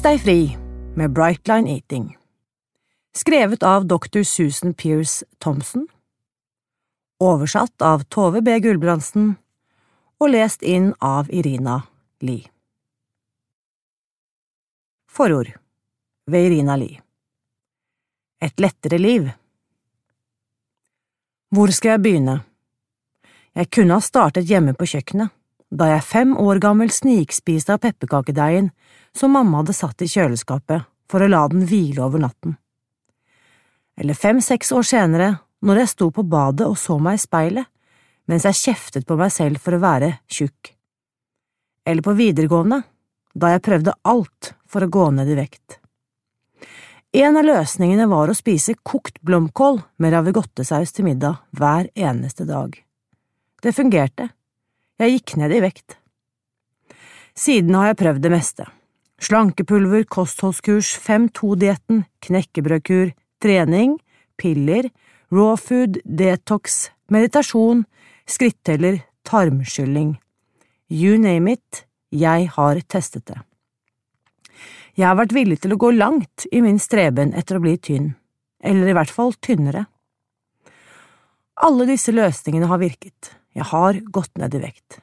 Spis deg fri med Brightline Eating. Skrevet av dr. Susan Pierce Thompson. Oversatt av Tove B. Gulbrandsen. Og lest inn av Irina Lie. Forord. Ved Irina Lie. Et lettere liv. Hvor skal jeg begynne? Jeg kunne ha startet hjemme på kjøkkenet da jeg fem år gammel snikspiste av pepperkakedeigen som mamma hadde satt i kjøleskapet for å la den hvile over natten. Eller fem–seks år senere, når jeg sto på badet og så meg i speilet, mens jeg kjeftet på meg selv for å være tjukk. Eller på videregående, da jeg prøvde alt for å gå ned i vekt. En av løsningene var å spise kokt blomkål med ravigottesaus til middag hver eneste dag. Det fungerte jeg gikk ned i vekt. Siden har jeg prøvd det meste. Slankepulver, kostholdskurs, 5-2-dietten, knekkebrødkur, trening, piller, raw food, detox, meditasjon, skritteller, tarmskylling. You name it, jeg har testet det. Jeg har vært villig til å gå langt i min streben etter å bli tynn, eller i hvert fall tynnere. Alle disse løsningene har virket. Jeg har gått ned i vekt.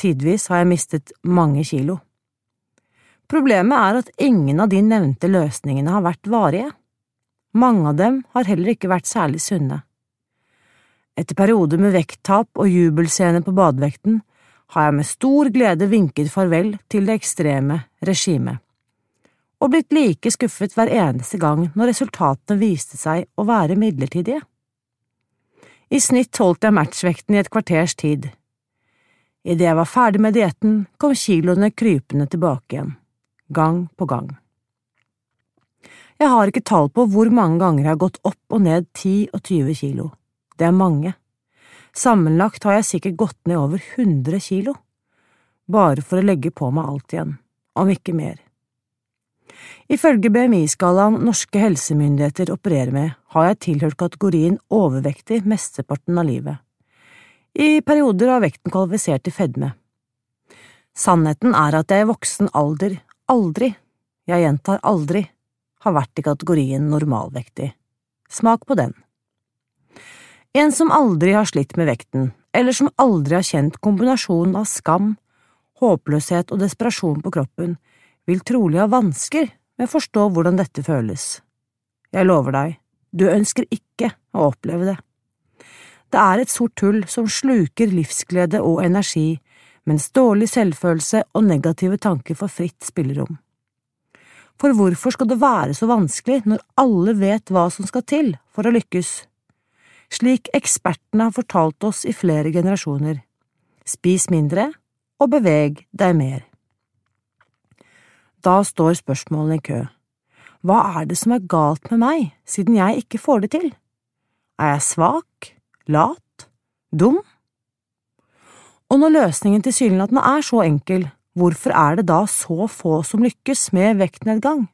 Tidvis har jeg mistet mange kilo. Problemet er at ingen av de nevnte løsningene har vært varige. Mange av dem har heller ikke vært særlig sunne. Etter perioder med vekttap og jubelscene på badevekten har jeg med stor glede vinket farvel til det ekstreme regimet, og blitt like skuffet hver eneste gang når resultatene viste seg å være midlertidige. I snitt holdt jeg matchvekten i et kvarters tid. Idet jeg var ferdig med dietten, kom kiloene krypende tilbake igjen, gang på gang. Jeg har ikke tall på hvor mange ganger jeg har gått opp og ned 10 og 20 kilo. Det er mange. Sammenlagt har jeg sikkert gått ned over 100 kilo, bare for å legge på meg alt igjen, om ikke mer. Ifølge BMI-skalaen norske helsemyndigheter opererer med, har jeg tilhørt kategorien overvektig mesteparten av livet. I perioder har vekten kvalifisert til fedme. Sannheten er at jeg i voksen alder aldri, jeg gjentar aldri, har vært i kategorien normalvektig. Smak på den. En som aldri har slitt med vekten, eller som aldri har kjent kombinasjonen av skam, håpløshet og desperasjon på kroppen, vil trolig ha vansker med å forstå hvordan dette føles. Jeg lover deg, du ønsker ikke å oppleve det. Det er et sort hull som sluker livsglede og energi, mens dårlig selvfølelse og negative tanker får fritt spillerom. For hvorfor skal det være så vanskelig når alle vet hva som skal til for å lykkes? Slik ekspertene har fortalt oss i flere generasjoner. Spis mindre og beveg deg mer. Da står spørsmålene i kø. Hva er det som er galt med meg, siden jeg ikke får det til? Er jeg svak, lat, dum? Og når løsningen tilsynelatende er så enkel, hvorfor er det da så få som lykkes med vektnedgang?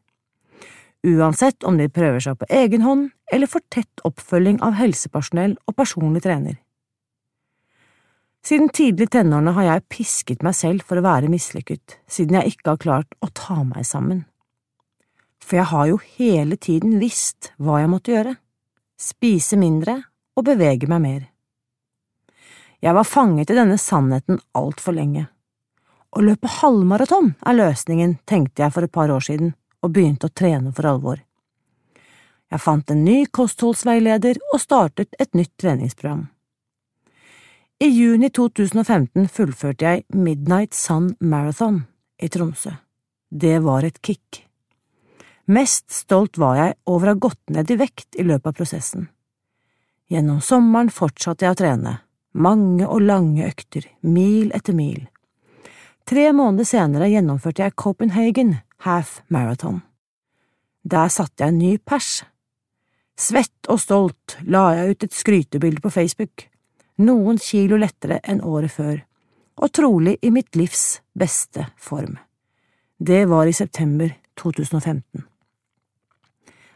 Uansett om de prøver seg på egen hånd eller får tett oppfølging av helsepersonell og personlig trener. Siden tidlig tenårene har jeg pisket meg selv for å være mislykket, siden jeg ikke har klart å ta meg sammen. For jeg har jo hele tiden visst hva jeg måtte gjøre, spise mindre og bevege meg mer. Jeg var fanget i denne sannheten altfor lenge. Å løpe halvmaraton er løsningen, tenkte jeg for et par år siden, og begynte å trene for alvor. Jeg fant en ny kostholdsveileder og startet et nytt treningsprogram. I juni 2015 fullførte jeg Midnight Sun Marathon i Tromsø. Det var et kick. Mest stolt var jeg over å ha gått ned i vekt i løpet av prosessen. Gjennom sommeren fortsatte jeg å trene, mange og lange økter, mil etter mil. Tre måneder senere gjennomførte jeg Copenhagen Half Marathon. Der satte jeg en ny pers. Svett og stolt la jeg ut et skrytebilde på Facebook, noen kilo lettere enn året før, og trolig i mitt livs beste form. Det var i september 2015.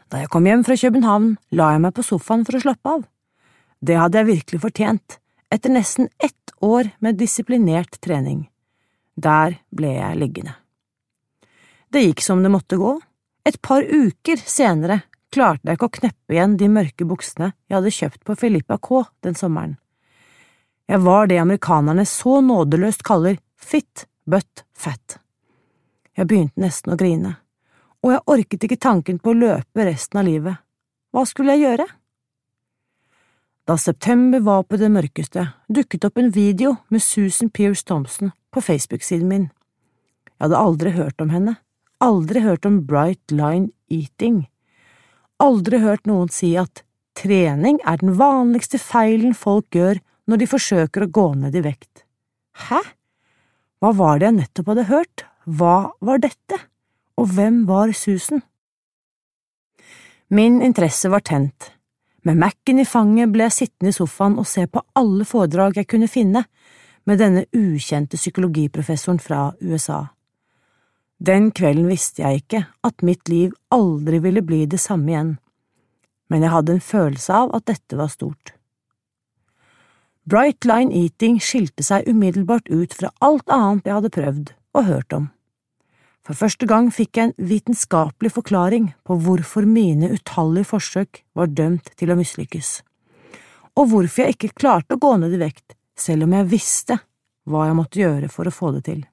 Da jeg kom hjem fra København, la jeg meg på sofaen for å slappe av. Det hadde jeg virkelig fortjent, etter nesten ett år med disiplinert trening. Der ble jeg liggende. Det gikk som det måtte gå. Et par uker senere klarte jeg ikke å kneppe igjen de mørke buksene jeg hadde kjøpt på Filippa K den sommeren. Jeg var det amerikanerne så nådeløst kaller fit but fat. Jeg begynte nesten å grine, og jeg orket ikke tanken på å løpe resten av livet. Hva skulle jeg gjøre? Da september var på det mørkeste, dukket opp en video med Susan Pierce Thompson på Facebook-siden min. Jeg hadde aldri hørt om henne, aldri hørt om Bright Line Eating, aldri hørt noen si at trening er den vanligste feilen folk gjør når de forsøker å gå ned i vekt. Hæ? Hva var det jeg nettopp hadde hørt? Hva var dette? Og hvem var Susan? Min interesse var tent. Med Mac-en i fanget ble jeg sittende i sofaen og se på alle foredrag jeg kunne finne med denne ukjente psykologiprofessoren fra USA. Den kvelden visste jeg ikke at mitt liv aldri ville bli det samme igjen, men jeg hadde en følelse av at dette var stort. Bright Line Eating skilte seg umiddelbart ut fra alt annet jeg hadde prøvd og hørt om. For første gang fikk jeg en vitenskapelig forklaring på hvorfor mine utallige forsøk var dømt til å mislykkes, og hvorfor jeg ikke klarte å gå ned i vekt selv om jeg visste hva jeg måtte gjøre for å få det til.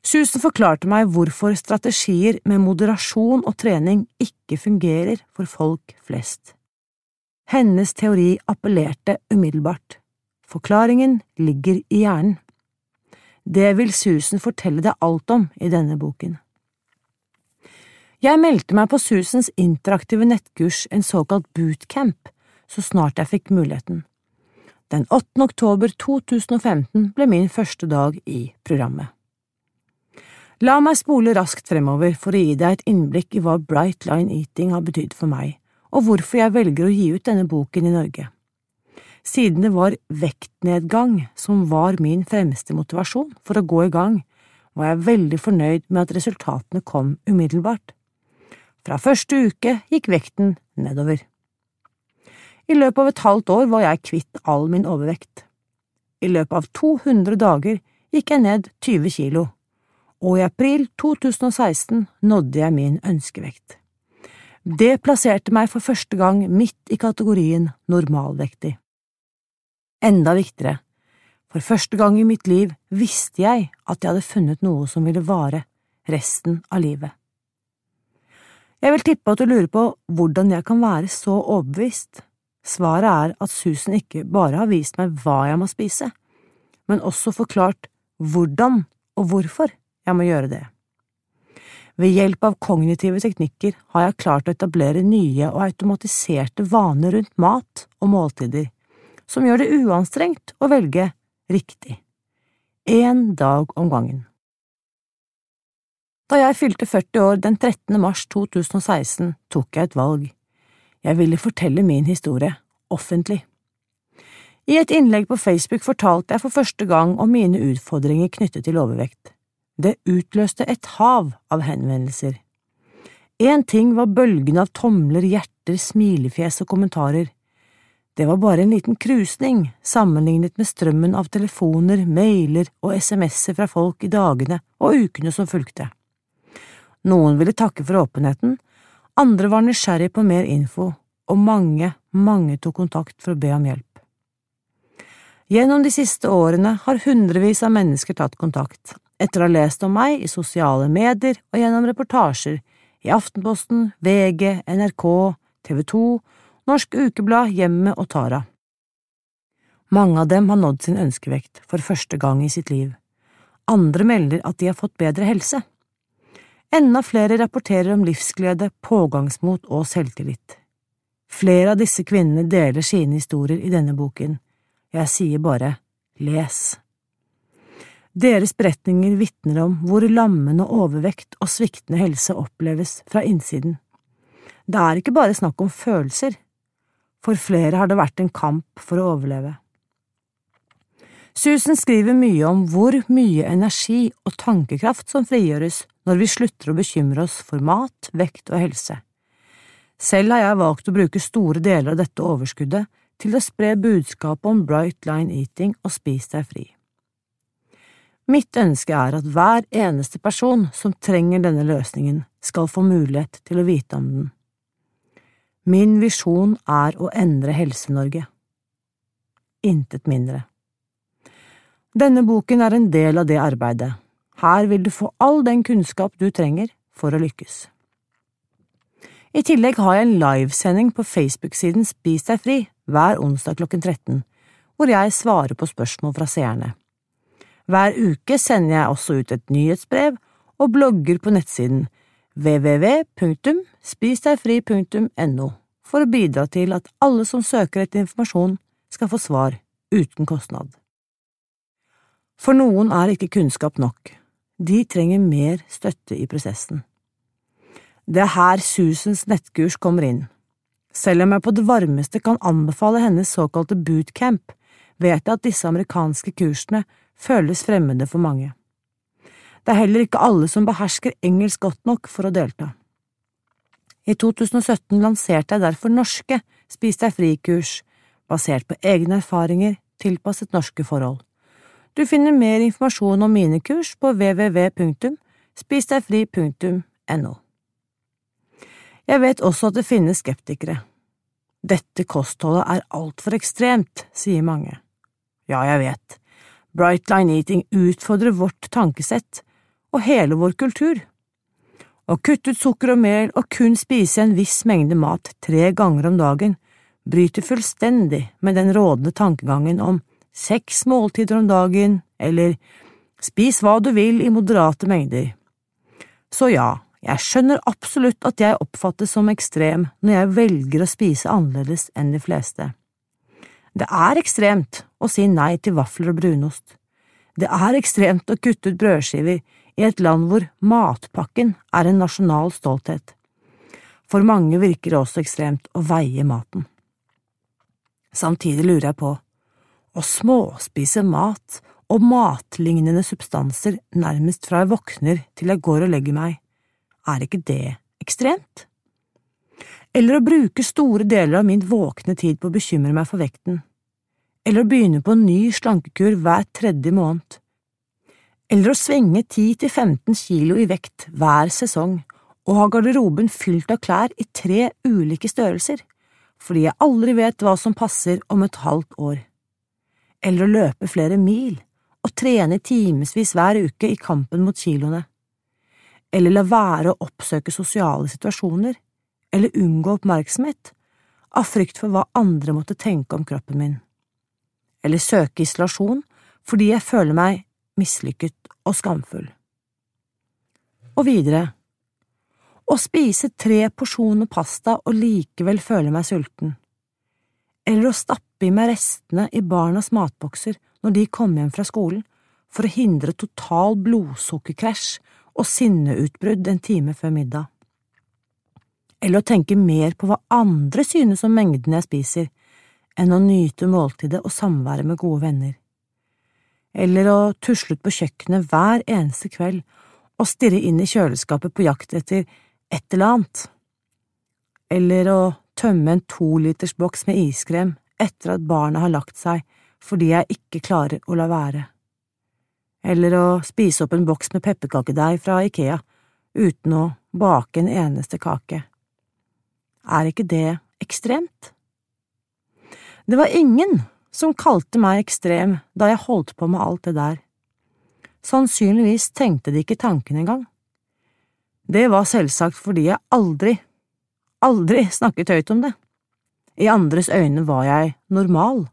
Susan forklarte meg hvorfor strategier med moderasjon og trening ikke fungerer for folk flest. Hennes teori appellerte umiddelbart. Forklaringen ligger i hjernen. Det vil Susan fortelle deg alt om i denne boken. Jeg meldte meg på Susans interaktive nettkurs, en såkalt bootcamp, så snart jeg fikk muligheten. Den 8. oktober 2015 ble min første dag i programmet. La meg spole raskt fremover for å gi deg et innblikk i hva Bright Line Eating har betydd for meg og hvorfor jeg velger å gi ut denne boken i Norge. Siden det var vektnedgang som var min fremste motivasjon for å gå i gang, var jeg veldig fornøyd med at resultatene kom umiddelbart. Fra første uke gikk vekten nedover. I løpet av et halvt år var jeg kvitt all min overvekt. I løpet av 200 dager gikk jeg ned 20 kilo, og i april 2016 nådde jeg min ønskevekt. Det plasserte meg for første gang midt i kategorien normalvektig. Enda viktigere, for første gang i mitt liv visste jeg at jeg hadde funnet noe som ville vare resten av livet. Jeg vil tippe at du lurer på hvordan jeg kan være så overbevist. Svaret er at Susan ikke bare har vist meg hva jeg må spise, men også forklart hvordan og hvorfor jeg må gjøre det. Ved hjelp av kognitive teknikker har jeg klart å etablere nye og automatiserte vaner rundt mat og måltider, som gjør det uanstrengt å velge riktig. Én dag om gangen. Da jeg fylte 40 år den 13. mars 2016, tok jeg et valg. Jeg ville fortelle min historie, offentlig. I et innlegg på Facebook fortalte jeg for første gang om mine utfordringer knyttet til overvekt. Det utløste et hav av henvendelser. Én ting var bølgene av tomler, hjerter, smilefjes og kommentarer. Det var bare en liten krusning sammenlignet med strømmen av telefoner, mailer og SMS-er fra folk i dagene og ukene som fulgte. Noen ville takke for åpenheten, andre var nysgjerrig på mer info, og mange, mange tok kontakt for å be om hjelp. Gjennom de siste årene har hundrevis av mennesker tatt kontakt, etter å ha lest om meg i sosiale medier og gjennom reportasjer i Aftenposten, VG, NRK, TV 2, Norsk Ukeblad, Hjemmet og Tara. Mange av dem har nådd sin ønskevekt for første gang i sitt liv. Andre melder at de har fått bedre helse. Enda flere rapporterer om livsglede, pågangsmot og selvtillit. Flere av disse kvinnene deler sine historier i denne boken. Jeg sier bare les. Deres beretninger vitner om hvor lammende overvekt og sviktende helse oppleves fra innsiden. Det er ikke bare snakk om følelser. For flere har det vært en kamp for å overleve. Susan skriver mye om hvor mye energi og tankekraft som frigjøres når vi slutter å bekymre oss for mat, vekt og helse. Selv har jeg valgt å bruke store deler av dette overskuddet til å spre budskapet om bright line eating og spis deg fri. Mitt ønske er at hver eneste person som trenger denne løsningen, skal få mulighet til å vite om den. Min visjon er å endre Helse-Norge. Intet mindre. Denne boken er en del av det arbeidet. Her vil du få all den kunnskap du trenger for å lykkes. I tillegg har jeg en livesending på Facebook-siden Spis deg fri hver onsdag klokken 13, hvor jeg svarer på spørsmål fra seerne. Hver uke sender jeg også ut et nyhetsbrev og blogger på nettsiden www.spisdegfri.no for å bidra til at alle som søker etter informasjon, skal få svar uten kostnad. For noen er ikke kunnskap nok, de trenger mer støtte i prosessen. Det er her Susans nettkurs kommer inn. Selv om jeg på det varmeste kan anbefale hennes såkalte bootcamp, vet jeg at disse amerikanske kursene føles fremmede for mange. Det er heller ikke alle som behersker engelsk godt nok for å delta. I 2017 lanserte jeg derfor norske Spis deg fri-kurs, basert på egne erfaringer tilpasset norske forhold. Du finner mer informasjon om mine kurs på www.spisdegfri.no. Jeg vet også at det finnes skeptikere. Dette kostholdet er altfor ekstremt, sier mange. Ja, jeg vet. Bright Line Eating utfordrer vårt tankesett og hele vår kultur. Å kutte ut sukker og mel og kun spise en viss mengde mat tre ganger om dagen bryter fullstendig med den rådende tankegangen om seks måltider om dagen, eller spis hva du vil i moderate mengder. Så ja, jeg skjønner absolutt at jeg oppfattes som ekstrem når jeg velger å spise annerledes enn de fleste. Det er ekstremt å si nei til vafler og brunost. Det er ekstremt å kutte ut brødskiver i et land hvor matpakken er en nasjonal stolthet. For mange virker det også ekstremt å veie maten. Samtidig lurer jeg på, å småspise mat og matlignende substanser nærmest fra jeg våkner til jeg går og legger meg, er ikke det ekstremt? Eller å bruke store deler av min våkne tid på å bekymre meg for vekten, eller å begynne på en ny slankekur hver tredje måned, eller å svinge 10–15 kilo i vekt hver sesong og ha garderoben fylt av klær i tre ulike størrelser, fordi jeg aldri vet hva som passer om et halvt år. Eller å løpe flere mil og trene timevis hver uke i kampen mot kiloene, eller la være å oppsøke sosiale situasjoner eller unngå oppmerksomhet av frykt for hva andre måtte tenke om kroppen min, eller søke isolasjon fordi jeg føler meg mislykket og skamfull. Og videre, å spise tre porsjoner pasta og likevel føle meg sulten, eller å stappe i meg restene i barnas matbokser når de kom hjem fra skolen, for å hindre total blodsukkerkrasj og sinneutbrudd en time før middag. Eller å tenke mer på hva andre synes om mengden jeg spiser, enn å nyte måltidet og samværet med gode venner. Eller å tusle ut på kjøkkenet hver eneste kveld og stirre inn i kjøleskapet på jakt etter et eller annet. Eller å tømme en tolitersboks med iskrem etter at barna har lagt seg fordi jeg ikke klarer å la være. Eller å spise opp en boks med pepperkakedeig fra Ikea uten å bake en eneste kake. Er ikke det ekstremt? Det var ingen som kalte meg ekstrem da jeg holdt på med alt det der. Sannsynligvis tenkte de ikke tanken engang. Det var selvsagt fordi jeg aldri aldri snakket høyt om det. I andres øyne var jeg normal.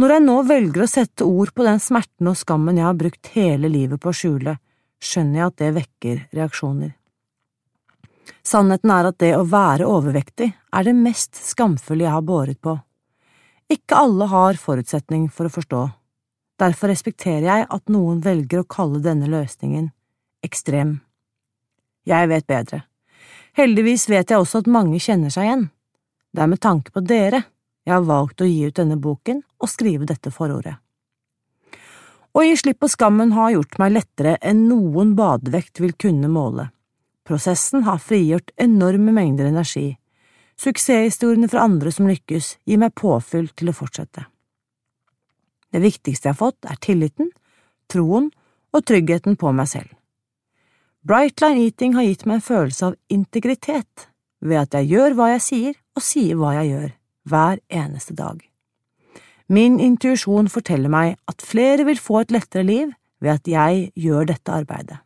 Når jeg nå velger å sette ord på den smerten og skammen jeg har brukt hele livet på å skjule, skjønner jeg at det vekker reaksjoner. Sannheten er at det å være overvektig er det mest skamfulle jeg har båret på. Ikke alle har forutsetning for å forstå. Derfor respekterer jeg at noen velger å kalle denne løsningen ekstrem. Jeg vet bedre. Heldigvis vet jeg også at mange kjenner seg igjen. Det er med tanke på dere jeg har valgt å gi ut denne boken og skrive dette forordet. Å gi slipp på skammen har gjort meg lettere enn noen badevekt vil kunne måle. Prosessen har frigjort enorme mengder energi. Suksesshistoriene fra andre som lykkes, gir meg påfyll til å fortsette. Det viktigste jeg har fått, er tilliten, troen og tryggheten på meg selv. Brightline Eating har gitt meg en følelse av integritet ved at jeg gjør hva jeg sier og sier hva jeg gjør, hver eneste dag. Min intuisjon forteller meg at flere vil få et lettere liv ved at jeg gjør dette arbeidet.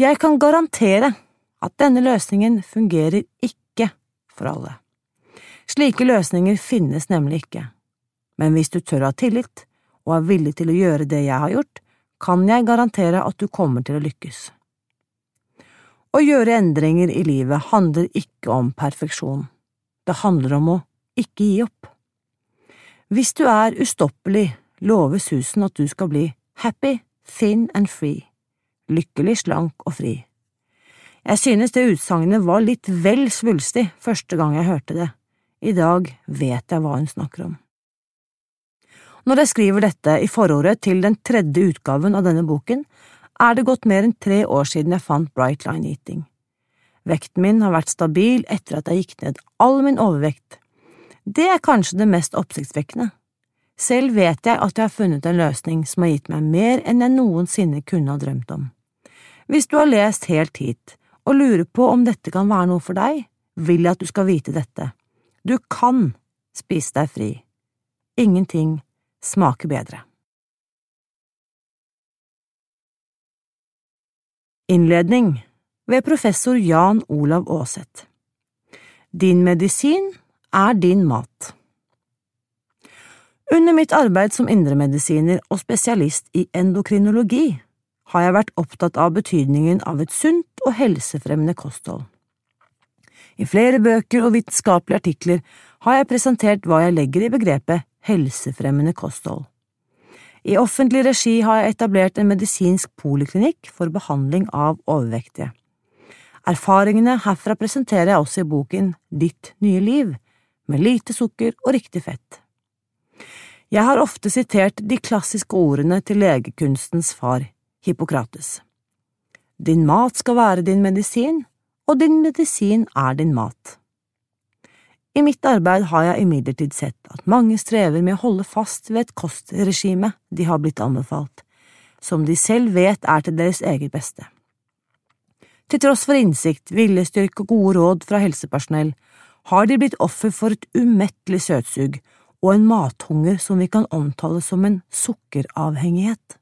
Jeg kan garantere at denne løsningen fungerer ikke for alle. Slike løsninger finnes nemlig ikke men hvis du tør å ha tillit og er villig til å gjøre det jeg har gjort, kan jeg garantere at du kommer til å lykkes. Å gjøre endringer i livet handler ikke om perfeksjon, det handler om å ikke gi opp. Hvis du er ustoppelig, lover Susan at du skal bli happy, thin and free, lykkelig, slank og fri. Jeg synes det utsagnet var litt vel svulstig første gang jeg hørte det, i dag vet jeg hva hun snakker om. Når jeg skriver dette i forordet til den tredje utgaven av denne boken, er det gått mer enn tre år siden jeg fant Bright Line Eating. Vekten min har vært stabil etter at jeg gikk ned all min overvekt. Det er kanskje det mest oppsiktsvekkende. Selv vet jeg at jeg har funnet en løsning som har gitt meg mer enn jeg noensinne kunne ha drømt om. Hvis du har lest helt hit og lurer på om dette kan være noe for deg, vil jeg at du skal vite dette. Du kan spise deg fri. Ingenting smaker bedre. Innledning ved professor Jan Olav Aaseth Din medisin er din mat. Under mitt arbeid som indremedisiner og spesialist i endokrinologi har jeg vært opptatt av betydningen av et sunt og helsefremmende kosthold. I flere bøker og vitenskapelige artikler har jeg presentert hva jeg legger i begrepet helsefremmende kosthold. I offentlig regi har jeg etablert en medisinsk poliklinikk for behandling av overvektige. Erfaringene herfra presenterer jeg også i boken Ditt nye liv, med lite sukker og riktig fett. Jeg har ofte sitert de klassiske ordene til legekunstens far, Hippokrates. Din mat skal være din medisin, og din medisin er din mat. I mitt arbeid har jeg imidlertid sett at mange strever med å holde fast ved et kostregime de har blitt anbefalt, som de selv vet er til deres eget beste. Til tross for innsikt, viljestyrke og gode råd fra helsepersonell har de blitt offer for et umettelig søtsug og en mathunger som vi kan omtale som en sukkeravhengighet.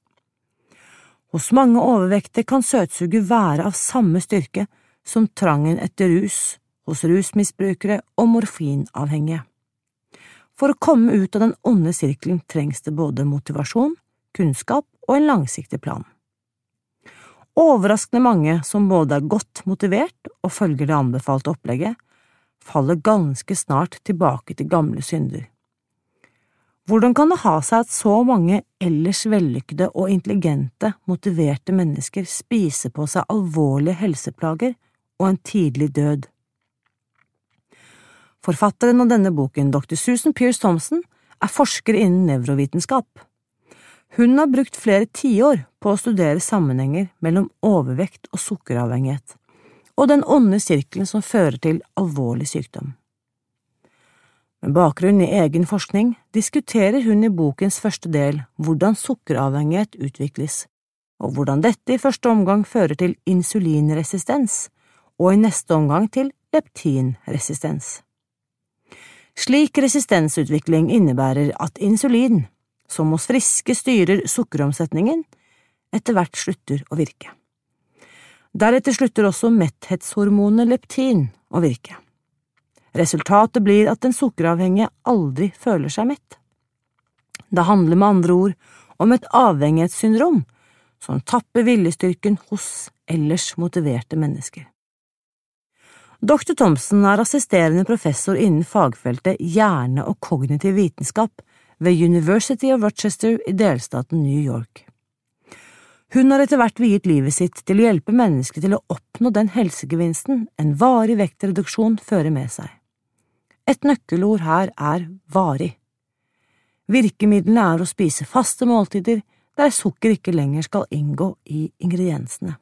Hos mange overvektige kan søtsuget være av samme styrke som trangen etter rus, hos rusmisbrukere og morfinavhengige. For å komme ut av den onde sirkelen trengs det både motivasjon, kunnskap og en langsiktig plan. Overraskende mange som både er godt motivert og følger det anbefalte opplegget, faller ganske snart tilbake til gamle synder. Hvordan kan det ha seg at så mange ellers vellykkede og intelligente, motiverte mennesker spiser på seg alvorlige helseplager og en tidlig død? Forfatteren av denne boken, dr. Susan Pierce Thompson, er forsker innen nevrovitenskap. Hun har brukt flere tiår på å studere sammenhenger mellom overvekt og sukkeravhengighet, og den onde sirkelen som fører til alvorlig sykdom. Med bakgrunn i egen forskning diskuterer hun i bokens første del hvordan sukkeravhengighet utvikles, og hvordan dette i første omgang fører til insulinresistens, og i neste omgang til leptinresistens. Slik resistensutvikling innebærer at insulin, som hos friske styrer sukkeromsetningen, etter hvert slutter å virke. Deretter slutter også metthetshormonet leptin å virke. Resultatet blir at den sukkeravhengige aldri føler seg mett. Det handler med andre ord om et avhengighetssyndrom som tapper viljestyrken hos ellers motiverte mennesker. Dr. Thomsen er assisterende professor innen fagfeltet hjerne og kognitiv vitenskap ved University of Rochester i delstaten New York. Hun har etter hvert viet livet sitt til å hjelpe mennesker til å oppnå den helsegevinsten en varig vektreduksjon fører med seg. Et nøkkelord her er varig. Virkemidlene er å spise faste måltider der sukker ikke lenger skal inngå i ingrediensene.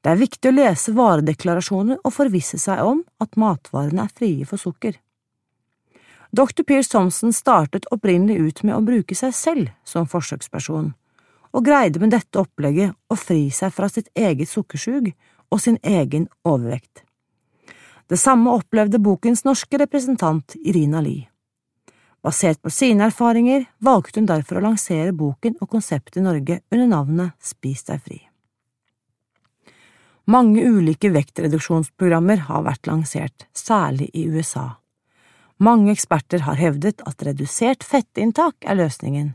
Det er viktig å lese varedeklarasjoner og forvisse seg om at matvarene er frie for sukker. Dr. Pierce Thompson startet opprinnelig ut med å bruke seg selv som forsøksperson og greide med dette opplegget å fri seg fra sitt eget sukkersug og sin egen overvekt. Det samme opplevde bokens norske representant Irina Lie. Basert på sine erfaringer valgte hun derfor å lansere boken og konseptet i Norge under navnet Spis deg fri. Mange ulike vektreduksjonsprogrammer har vært lansert, særlig i USA. Mange eksperter har hevdet at redusert fettinntak er løsningen,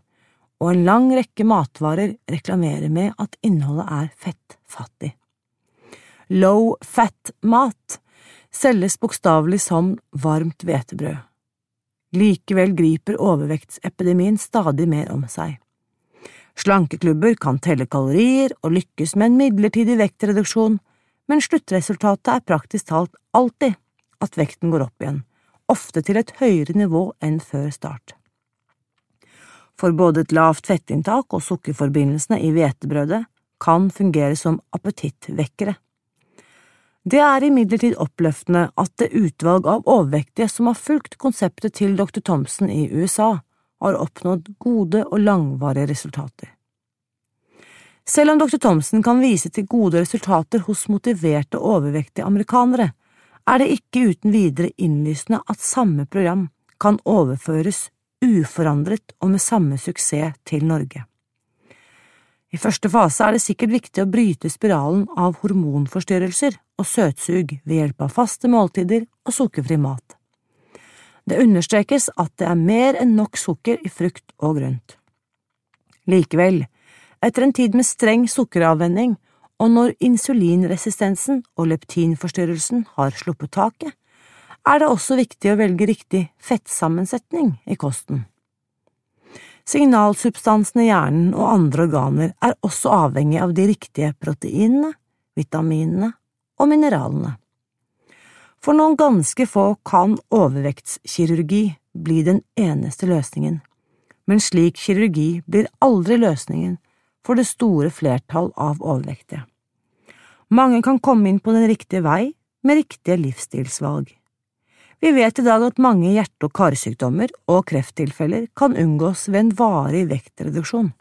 og en lang rekke matvarer reklamerer med at innholdet er fettfattig. Low fat-mat selges bokstavelig som varmt hvetebrød. Likevel griper overvektsepidemien stadig mer om seg. Slankeklubber kan telle kalorier og lykkes med en midlertidig vektreduksjon, men sluttresultatet er praktisk talt alltid at vekten går opp igjen, ofte til et høyere nivå enn før start for både et lavt fettinntak og sukkerforbindelsene i hvetebrødet kan fungere som appetittvekkere. Det er imidlertid oppløftende at det utvalg av overvektige som har fulgt konseptet til dr. Thomsen i USA, har oppnådd gode og langvarige resultater. Selv om dr. Thomsen kan vise til gode resultater hos motiverte overvektige amerikanere, er det ikke uten videre innlysende at samme program kan overføres uforandret og med samme suksess til Norge. I første fase er det sikkert viktig å bryte spiralen av hormonforstyrrelser og søtsug ved hjelp av faste måltider og sukkerfri mat. Det understrekes at det er mer enn nok sukker i frukt og grønt. Likevel, etter en tid med streng sukkeravvenning og når insulinresistensen og leptinforstyrrelsen har sluppet taket, er det også viktig å velge riktig fettsammensetning i kosten. Signalsubstansene i hjernen og andre organer er også avhengig av de riktige proteinene, vitaminene og mineralene. For noen ganske få kan overvektskirurgi bli den eneste løsningen, men slik kirurgi blir aldri løsningen for det store flertall av overvektige. Mange kan komme inn på den riktige vei med riktige livsstilsvalg. Vi vet i dag at mange hjerte- og karsykdommer og krefttilfeller kan unngås ved en varig vektreduksjon.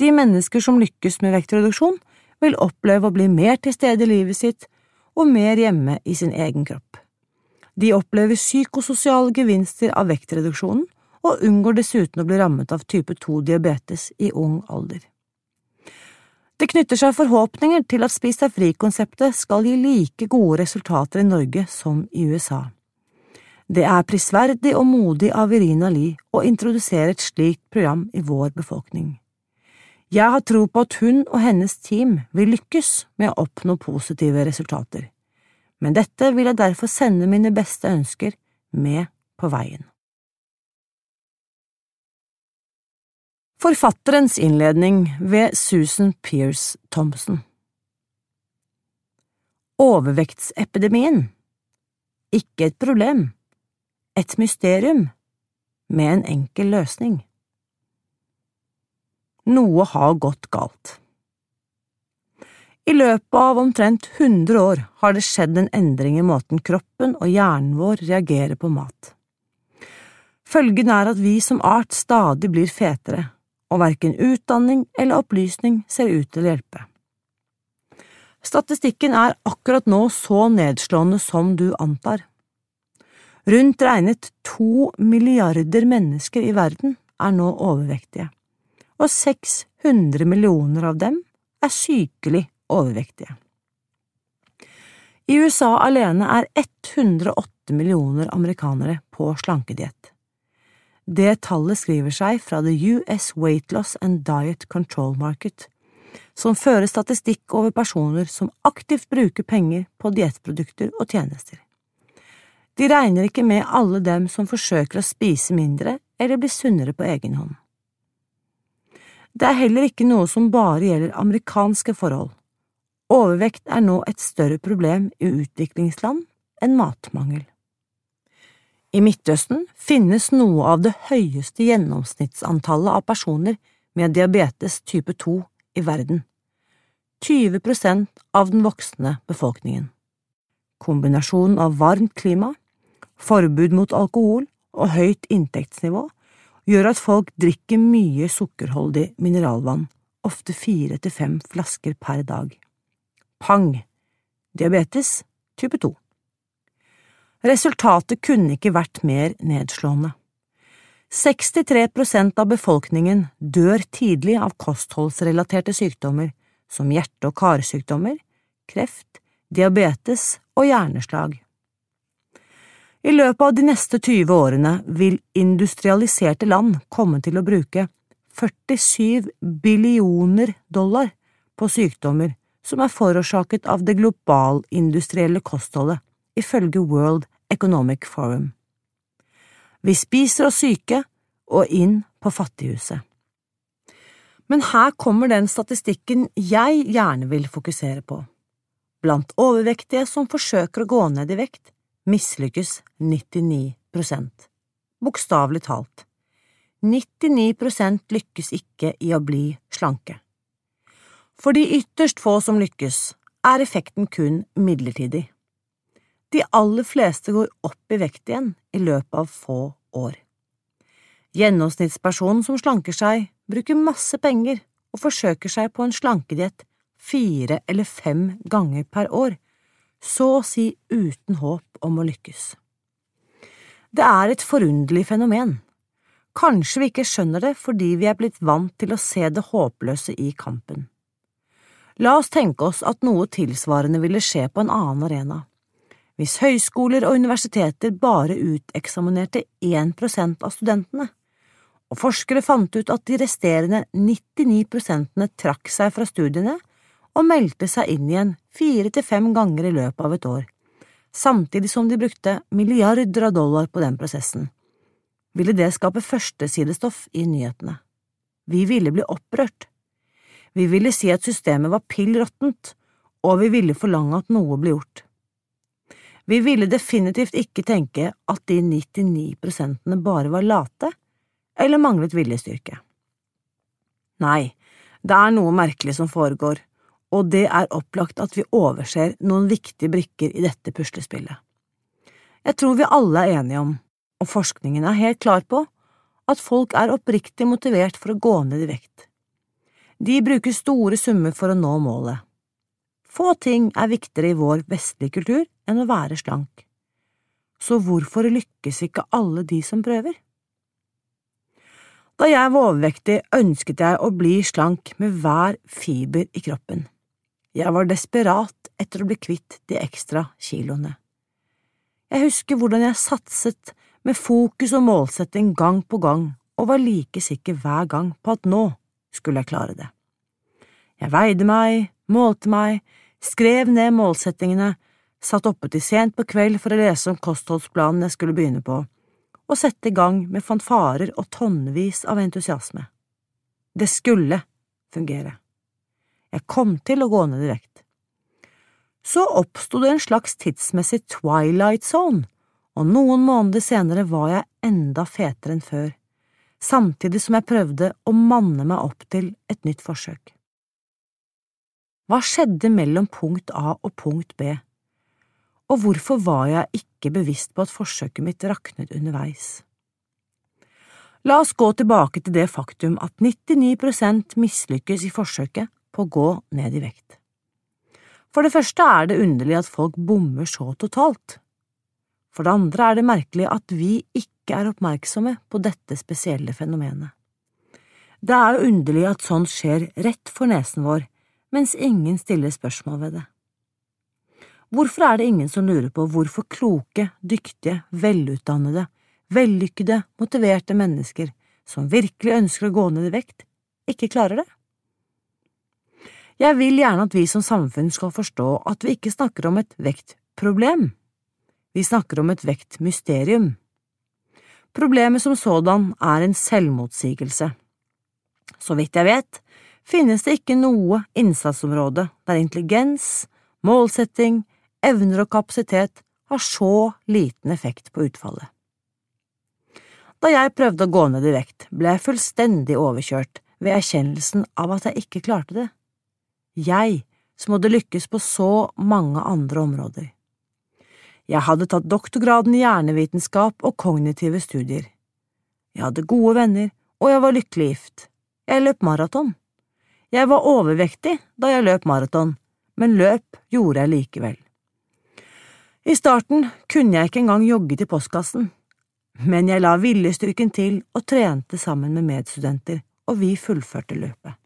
De mennesker som lykkes med vektreduksjon, vil oppleve å bli mer til stede i livet sitt og mer hjemme i sin egen kropp. De opplever psykososiale gevinster av vektreduksjonen og unngår dessuten å bli rammet av type 2-diabetes i ung alder. Det knytter seg forhåpninger til at Spis deg fri-konseptet skal gi like gode resultater i Norge som i USA. Det er prisverdig og modig av Irina Lie å introdusere et slikt program i vår befolkning. Jeg har tro på at hun og hennes team vil lykkes med å oppnå positive resultater, men dette vil jeg derfor sende mine beste ønsker med på veien. Forfatterens innledning ved Susan Pierce Thompson Overvektsepidemien Ikke et problem, et mysterium, med en enkel løsning. Noe har gått galt. I løpet av omtrent 100 år har det skjedd en endring i måten kroppen og hjernen vår reagerer på mat. Følgen er at vi som art stadig blir fetere og verken utdanning eller opplysning ser ut til å hjelpe. Statistikken er akkurat nå så nedslående som du antar. Rundt regnet to milliarder mennesker i verden er nå overvektige, og 600 millioner av dem er sykelig overvektige. I USA alene er 108 millioner amerikanere på slankediett. Det tallet skriver seg fra The US Weight Loss and Diet Control Market, som fører statistikk over personer som aktivt bruker penger på diettprodukter og tjenester. De regner ikke med alle dem som forsøker å spise mindre eller bli sunnere på egen hånd. Det er heller ikke noe som bare gjelder amerikanske forhold. Overvekt er nå et større problem i utviklingsland enn matmangel. I Midtøsten finnes noe av det høyeste gjennomsnittsantallet av personer med diabetes type 2 i verden, 20 prosent av den voksne befolkningen. Kombinasjonen av varmt klima, forbud mot alkohol og høyt inntektsnivå gjør at folk drikker mye sukkerholdig mineralvann, ofte fire til fem flasker per dag. Pang! Diabetes type 2. Resultatet kunne ikke vært mer nedslående. 63 prosent av befolkningen dør tidlig av kostholdsrelaterte sykdommer som hjerte- og karsykdommer, kreft, diabetes og hjerneslag. I løpet av de neste 20 årene vil industrialiserte land komme til å bruke 47 billioner dollar på sykdommer som er forårsaket av det globalindustrielle kostholdet, ifølge World Economic Forum. Vi spiser oss syke og inn på fattighuset. Men her kommer den statistikken jeg gjerne vil fokusere på. Blant overvektige som forsøker å gå ned i vekt, mislykkes 99% Bokstavelig talt. 99% lykkes ikke i å bli slanke. For de ytterst få som lykkes, er effekten kun midlertidig. De aller fleste går opp i vekt igjen i løpet av få år. Gjennomsnittspersonen som slanker seg, bruker masse penger og forsøker seg på en slankediett fire eller fem ganger per år, så å si uten håp om å lykkes. Det er et forunderlig fenomen. Kanskje vi ikke skjønner det fordi vi er blitt vant til å se det håpløse i kampen. La oss tenke oss at noe tilsvarende ville skje på en annen arena. Hvis høyskoler og universiteter bare uteksaminerte 1% av studentene, og forskere fant ut at de resterende 99% trakk seg fra studiene og meldte seg inn igjen fire til fem ganger i løpet av et år, samtidig som de brukte milliarder av dollar på den prosessen. Ville det skape førstesidestoff i nyhetene. Vi ville bli opprørt. Vi ville si at systemet var pill råttent, og vi ville forlange at noe ble gjort. Vi ville definitivt ikke tenke at de 99 prosentene bare var late eller manglet viljestyrke. Nei, det er noe merkelig som foregår, og det er opplagt at vi overser noen viktige brikker i dette puslespillet. Jeg tror vi alle er enige om, og forskningen er helt klar på, at folk er oppriktig motivert for å gå ned i vekt. De bruker store summer for å nå målet. Få ting er viktigere i vår vestlige kultur enn å være slank. Så hvorfor lykkes ikke alle de som prøver? Da jeg var overvektig, ønsket jeg å bli slank med hver fiber i kroppen. Jeg var desperat etter å bli kvitt de ekstra kiloene. Jeg husker hvordan jeg satset med fokus og målsetting gang på gang og var like sikker hver gang på at nå skulle jeg klare det. Jeg veide meg, målte meg, skrev ned målsettingene, satt oppe til sent på kveld for å lese om kostholdsplanen jeg skulle begynne på, og sette i gang med fanfarer og tonnevis av entusiasme. Det skulle fungere. Jeg kom til å gå ned i vekt. Så oppsto det en slags tidsmessig twilight zone, og noen måneder senere var jeg enda fetere enn før, samtidig som jeg prøvde å manne meg opp til et nytt forsøk. Hva skjedde mellom punkt A og punkt B, og hvorfor var jeg ikke bevisst på at forsøket mitt raknet underveis? La oss gå tilbake til det faktum at 99% mislykkes i forsøket på å gå ned i vekt. For det første er det underlig at folk bommer så totalt. For det andre er det merkelig at vi ikke er oppmerksomme på dette spesielle fenomenet. Det er jo underlig at sånt skjer rett for nesen vår, mens ingen stiller spørsmål ved det. Hvorfor er det ingen som lurer på hvorfor kloke, dyktige, velutdannede, vellykkede, motiverte mennesker som virkelig ønsker å gå ned i vekt, ikke klarer det? Jeg vil gjerne at vi som samfunn skal forstå at vi ikke snakker om et vektproblem. vi snakker om et vektmysterium. Problemet som sådan er en selvmotsigelse. Så vidt jeg vet, finnes det ikke noe innsatsområde der intelligens, målsetting, evner og kapasitet har så liten effekt på utfallet. Da jeg prøvde å gå ned i vekt, ble jeg fullstendig overkjørt ved erkjennelsen av at jeg ikke klarte det. Jeg, som hadde lykkes på så mange andre områder. Jeg hadde tatt doktorgraden i hjernevitenskap og kognitive studier. Jeg hadde gode venner, og jeg var lykkelig gift. Jeg løp maraton. Jeg var overvektig da jeg løp maraton, men løp gjorde jeg likevel. I starten kunne jeg ikke engang jogge til postkassen, men jeg la viljestyrken til og trente sammen med medstudenter, og vi fullførte løpet.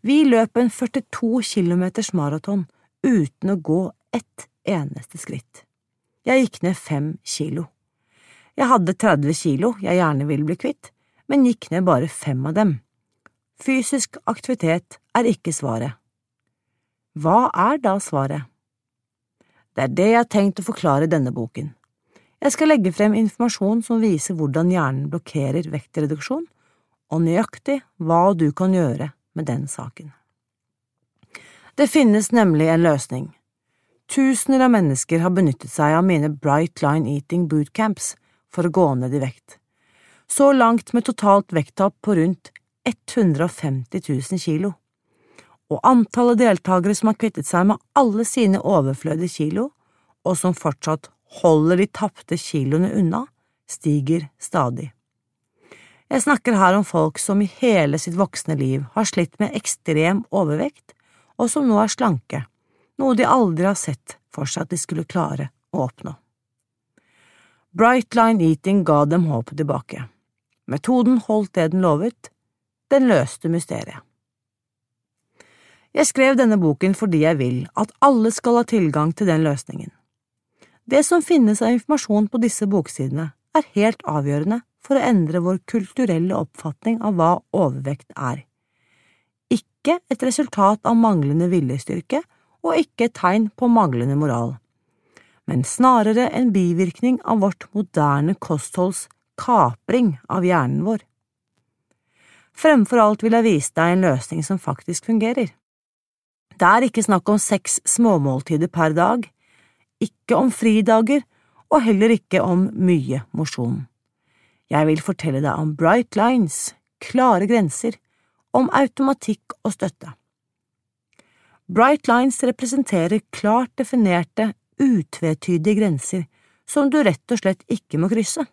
Vi løp en 42 kilometers maraton uten å gå ett eneste skritt. Jeg gikk ned fem kilo. Jeg hadde 30 kilo jeg gjerne ville bli kvitt, men gikk ned bare fem av dem. Fysisk aktivitet er ikke svaret. Hva er da svaret? Det er det jeg har tenkt å forklare i denne boken. Jeg skal legge frem informasjon som viser hvordan hjernen blokkerer vektreduksjon, og nøyaktig hva du kan gjøre med den saken. Det finnes nemlig en løsning. Tusener av mennesker har benyttet seg av mine Bright Line Eating bootcamps for å gå ned i vekt. Så langt med totalt vekttap på rundt 150 000 kilo. Og antallet deltakere som har kvittet seg med alle sine overflødige kilo, og som fortsatt holder de tapte kiloene unna, stiger stadig. Jeg snakker her om folk som i hele sitt voksne liv har slitt med ekstrem overvekt, og som nå er slanke noe de aldri har sett for seg at de skulle klare å oppnå. Bright Line Eating ga dem håpet tilbake. Metoden holdt det den lovet, den løste mysteriet. Jeg skrev denne boken fordi jeg vil at alle skal ha tilgang til den løsningen. Det som finnes av informasjon på disse boksidene, er helt avgjørende for å endre vår kulturelle oppfatning av hva overvekt er. Ikke et resultat av manglende viljestyrke og ikke et tegn på manglende moral, men snarere en bivirkning av vårt moderne kostholds kapring av hjernen vår. Fremfor alt vil jeg vise deg en løsning som faktisk fungerer. Det er ikke snakk om seks småmåltider per dag, ikke om fridager og heller ikke om mye mosjon. Jeg vil fortelle deg om bright lines, klare grenser, om automatikk og støtte. Bright lines representerer klart definerte, utvetydige grenser som du rett og slett ikke må krysse,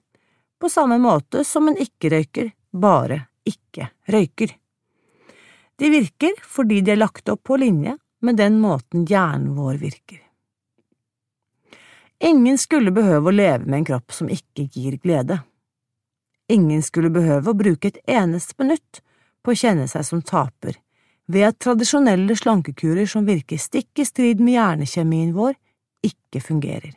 på samme måte som en ikke-røyker bare ikke røyker. De virker fordi de er lagt opp på linje med den måten hjernen vår virker. Ingen skulle behøve å leve med en kropp som ikke gir glede. Ingen skulle behøve å bruke et eneste minutt på å kjenne seg som taper ved at tradisjonelle slankekurer som virker stikk i strid med hjernekjemien vår, ikke fungerer.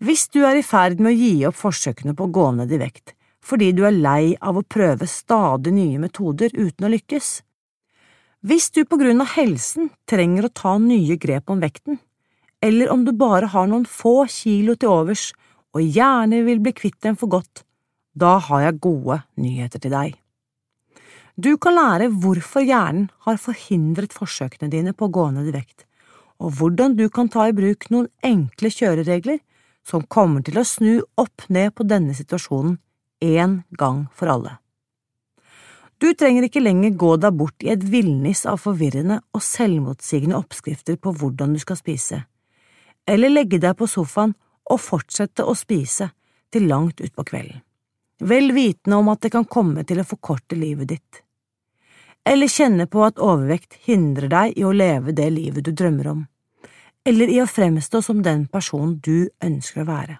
Hvis du er i ferd med å gi opp forsøkene på å gå ned i vekt fordi du er lei av å prøve stadig nye metoder uten å lykkes, hvis du på grunn av helsen trenger å ta nye grep om vekten, eller om du bare har noen få kilo til overs og gjerne vil bli kvitt dem for godt, da har jeg gode nyheter til deg. Du kan lære hvorfor hjernen har forhindret forsøkene dine på å gå ned i vekt, og hvordan du kan ta i bruk noen enkle kjøreregler som kommer til å snu opp ned på denne situasjonen én gang for alle. Du trenger ikke lenger gå deg bort i et villnis av forvirrende og selvmotsigende oppskrifter på hvordan du skal spise, eller legge deg på sofaen og fortsette å spise til langt utpå kvelden, vel vitende om at det kan komme til å forkorte livet ditt eller kjenne på at overvekt hindrer deg i å leve det livet du drømmer om, eller i å fremstå som den personen du ønsker å være.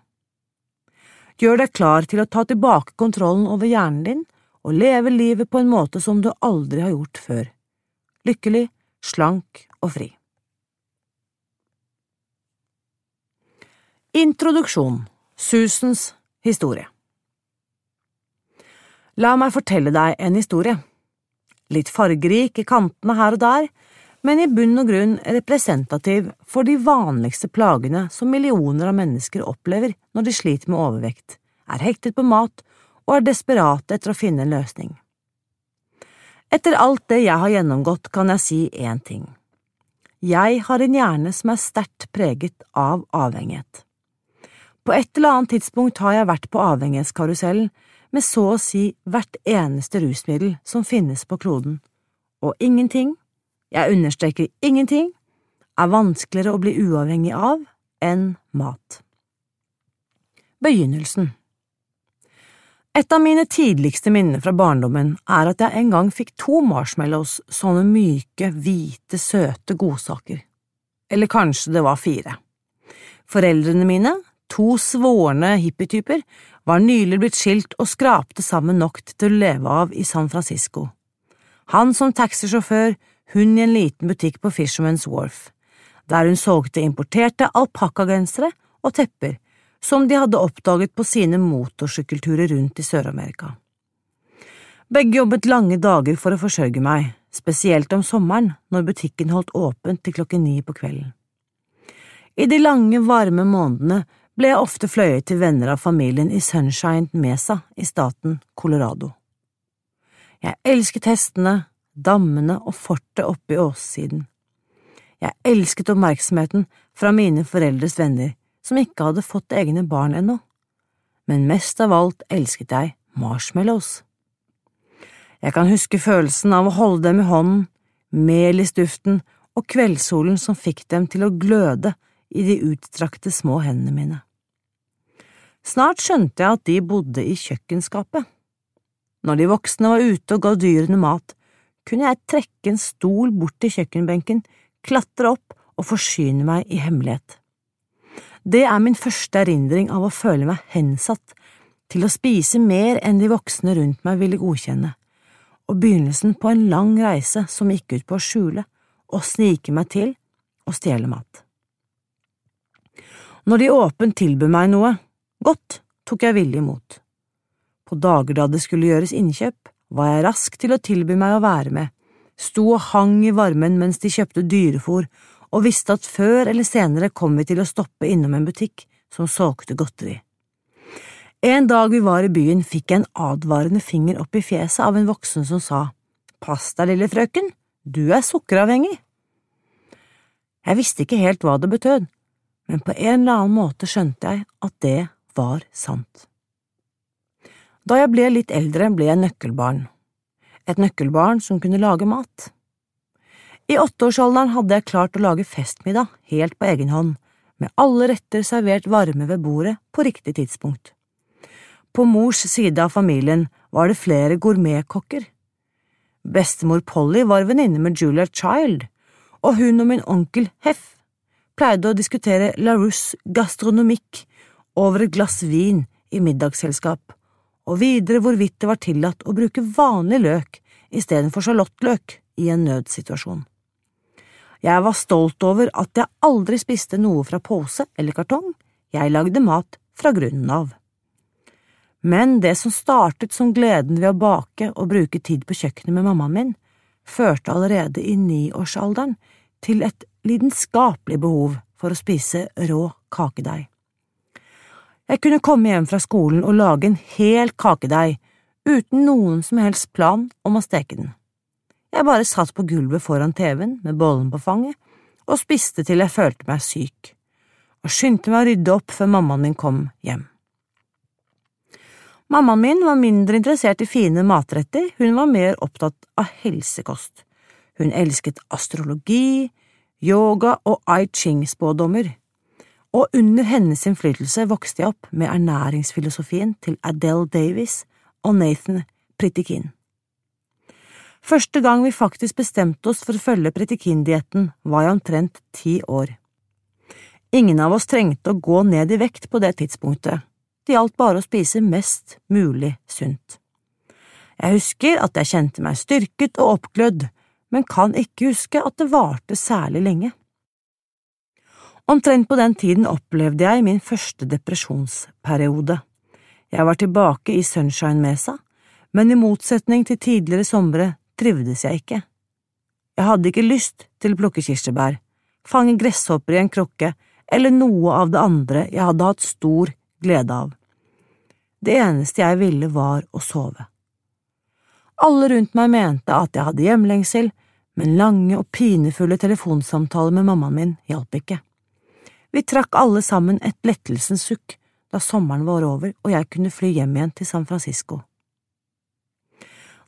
Gjør deg klar til å ta tilbake kontrollen over hjernen din og leve livet på en måte som du aldri har gjort før. Lykkelig, slank og fri. Introduksjon Susans historie La meg fortelle deg en historie litt fargerik i kantene her og der, men i bunn og grunn representativ for de vanligste plagene som millioner av mennesker opplever når de sliter med overvekt, er hektet på mat og er desperate etter å finne en løsning. Etter alt det jeg har gjennomgått, kan jeg si én ting. Jeg har en hjerne som er sterkt preget av avhengighet. På et eller annet tidspunkt har jeg vært på avhengighetskarusellen med så å si hvert eneste rusmiddel som finnes på kloden, og ingenting, jeg understreker ingenting, er vanskeligere å bli uavhengig av enn mat. Begynnelsen Et av mine tidligste minner fra barndommen er at jeg en gang fikk to marshmallows, sånne myke, hvite, søte godsaker. Eller kanskje det var fire. Foreldrene mine, to svorne hippietyper, var nylig blitt skilt og skrapte sammen nok til å leve av i San Francisco. Han som taxisjåfør, hun i en liten butikk på Fisherman's Wharf, der hun solgte importerte alpakkagensere og tepper som de hadde oppdaget på sine motorsykkelturer rundt i Sør-Amerika. Begge jobbet lange dager for å forsørge meg, spesielt om sommeren når butikken holdt åpent til klokken ni på kvelden. I de lange, varme månedene ble jeg ofte fløyet til venner av familien i Sunshine Mesa i staten Colorado. Jeg elsket hestene, dammene og fortet oppe i åssiden. Jeg elsket oppmerksomheten fra mine foreldres venner, som ikke hadde fått egne barn ennå, men mest av alt elsket jeg marshmallows. Jeg kan huske følelsen av å holde dem i hånden, mel i stuften og kveldssolen som fikk dem til å gløde i de utstrakte små hendene mine. Snart skjønte jeg at de bodde i kjøkkenskapet. Når de voksne var ute og ga dyrene mat, kunne jeg trekke en stol bort til kjøkkenbenken, klatre opp og forsyne meg i hemmelighet. Det er min første erindring av å føle meg hensatt til å spise mer enn de voksne rundt meg ville godkjenne, og begynnelsen på en lang reise som gikk ut på å skjule og snike meg til og stjele mat. Når de åpent tilbød meg noe, godt, tok jeg villig imot. På dager da det skulle gjøres innkjøp, var jeg rask til å tilby meg å være med, sto og hang i varmen mens de kjøpte dyrefôr og visste at før eller senere kom vi til å stoppe innom en butikk som solgte godteri. En dag vi var i byen, fikk jeg en advarende finger opp i fjeset av en voksen som sa Pass deg, lille frøken, du er sukkeravhengig. Jeg visste ikke helt hva det betød, men på en eller annen måte skjønte jeg at det var sant. Da jeg ble litt eldre, ble jeg nøkkelbarn. Et nøkkelbarn som kunne lage mat. I åtteårsalderen hadde jeg klart å lage festmiddag helt på egen hånd, med alle retter servert varme ved bordet på riktig tidspunkt. På mors side av familien var det flere gourmetkokker. Bestemor Polly var venninne med Julia Child, og hun og min onkel Heff pleide å diskutere La Russe gastronomique over et glass vin i middagsselskap, og videre hvorvidt det var tillatt å bruke vanlig løk istedenfor sjalottløk i en nødsituasjon. Jeg var stolt over at jeg aldri spiste noe fra pose eller kartong, jeg lagde mat fra grunnen av. Men det som startet som gleden ved å bake og bruke tid på kjøkkenet med mammaen min, førte allerede i niårsalderen til et lidenskapelig behov for å spise rå kakedeig. Jeg kunne komme hjem fra skolen og lage en hel kakedeig uten noen som helst plan om å steke den. Jeg bare satt på gulvet foran TV-en med bollen på fanget og spiste til jeg følte meg syk, og skyndte meg å rydde opp før mammaen min kom hjem. Mammaen min var mindre interessert i fine matretter, hun var mer opptatt av helsekost. Hun elsket astrologi, yoga og ai ching-spådommer, og under hennes innflytelse vokste jeg opp med ernæringsfilosofien til Adele Davies og Nathan Pritikin. Første gang vi faktisk bestemte oss for å følge Pritikin-dietten, var jeg omtrent ti år. Ingen av oss trengte å gå ned i vekt på det tidspunktet, det gjaldt bare å spise mest mulig sunt. Jeg husker at jeg kjente meg styrket og oppglødd, men kan ikke huske at det varte særlig lenge. Omtrent på den tiden opplevde jeg min første depresjonsperiode. Jeg var tilbake i Sunshine Mesa, men i motsetning til tidligere somre trivdes jeg ikke. Jeg hadde ikke lyst til å plukke kirsebær, fange gresshopper i en krukke eller noe av det andre jeg hadde hatt stor glede av. Det eneste jeg ville, var å sove. Alle rundt meg mente at jeg hadde hjemlengsel, men lange og pinefulle telefonsamtaler med mammaen min hjalp ikke. Vi trakk alle sammen et lettelsens sukk da sommeren var over og jeg kunne fly hjem igjen til San Francisco.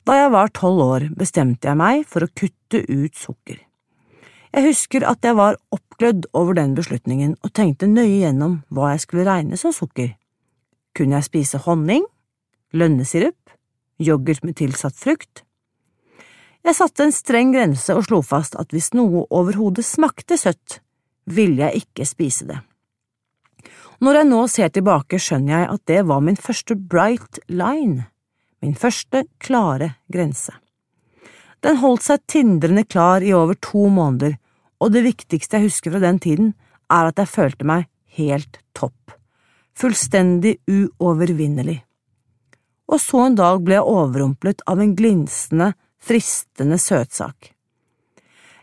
Da jeg var tolv år, bestemte jeg meg for å kutte ut sukker. Jeg husker at jeg var oppglødd over den beslutningen og tenkte nøye gjennom hva jeg skulle regne som sukker. Kunne jeg spise honning, lønnesirup, yoghurt med tilsatt frukt? Jeg satte en streng grense og slo fast at hvis noe overhodet smakte søtt, ville jeg ikke spise det. Når jeg nå ser tilbake, skjønner jeg at det var min første bright line min første klare grense. Den holdt seg tindrende klar i over to måneder, og det viktigste jeg husker fra den tiden, er at jeg følte meg helt topp, fullstendig uovervinnelig. Og så en dag ble jeg overrumplet av en glinsende, fristende søtsak.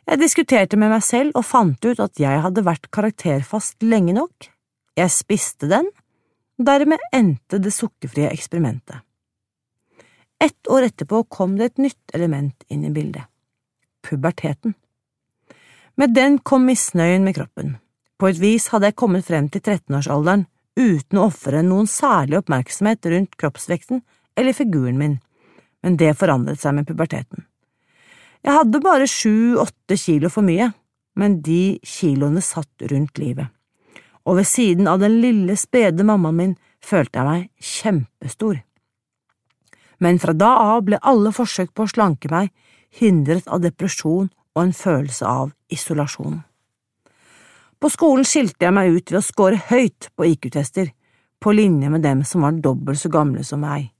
Jeg diskuterte med meg selv og fant ut at jeg hadde vært karakterfast lenge nok, jeg spiste den, dermed endte det sukkerfrie eksperimentet. Ett år etterpå kom det et nytt element inn i bildet – puberteten. Med den kom misnøyen med kroppen. På et vis hadde jeg kommet frem til 13-årsalderen uten å ofre noen særlig oppmerksomhet rundt kroppsvekten eller figuren min, men det forandret seg med puberteten. Jeg hadde bare sju–åtte kilo for mye, men de kiloene satt rundt livet, og ved siden av den lille, spede mammaen min følte jeg meg kjempestor men fra da av ble alle forsøk på å slanke meg hindret av depresjon og en følelse av isolasjon. På skolen skilte jeg meg ut ved å score høyt på IQ-tester, på linje med dem som var dobbelt så gamle som meg,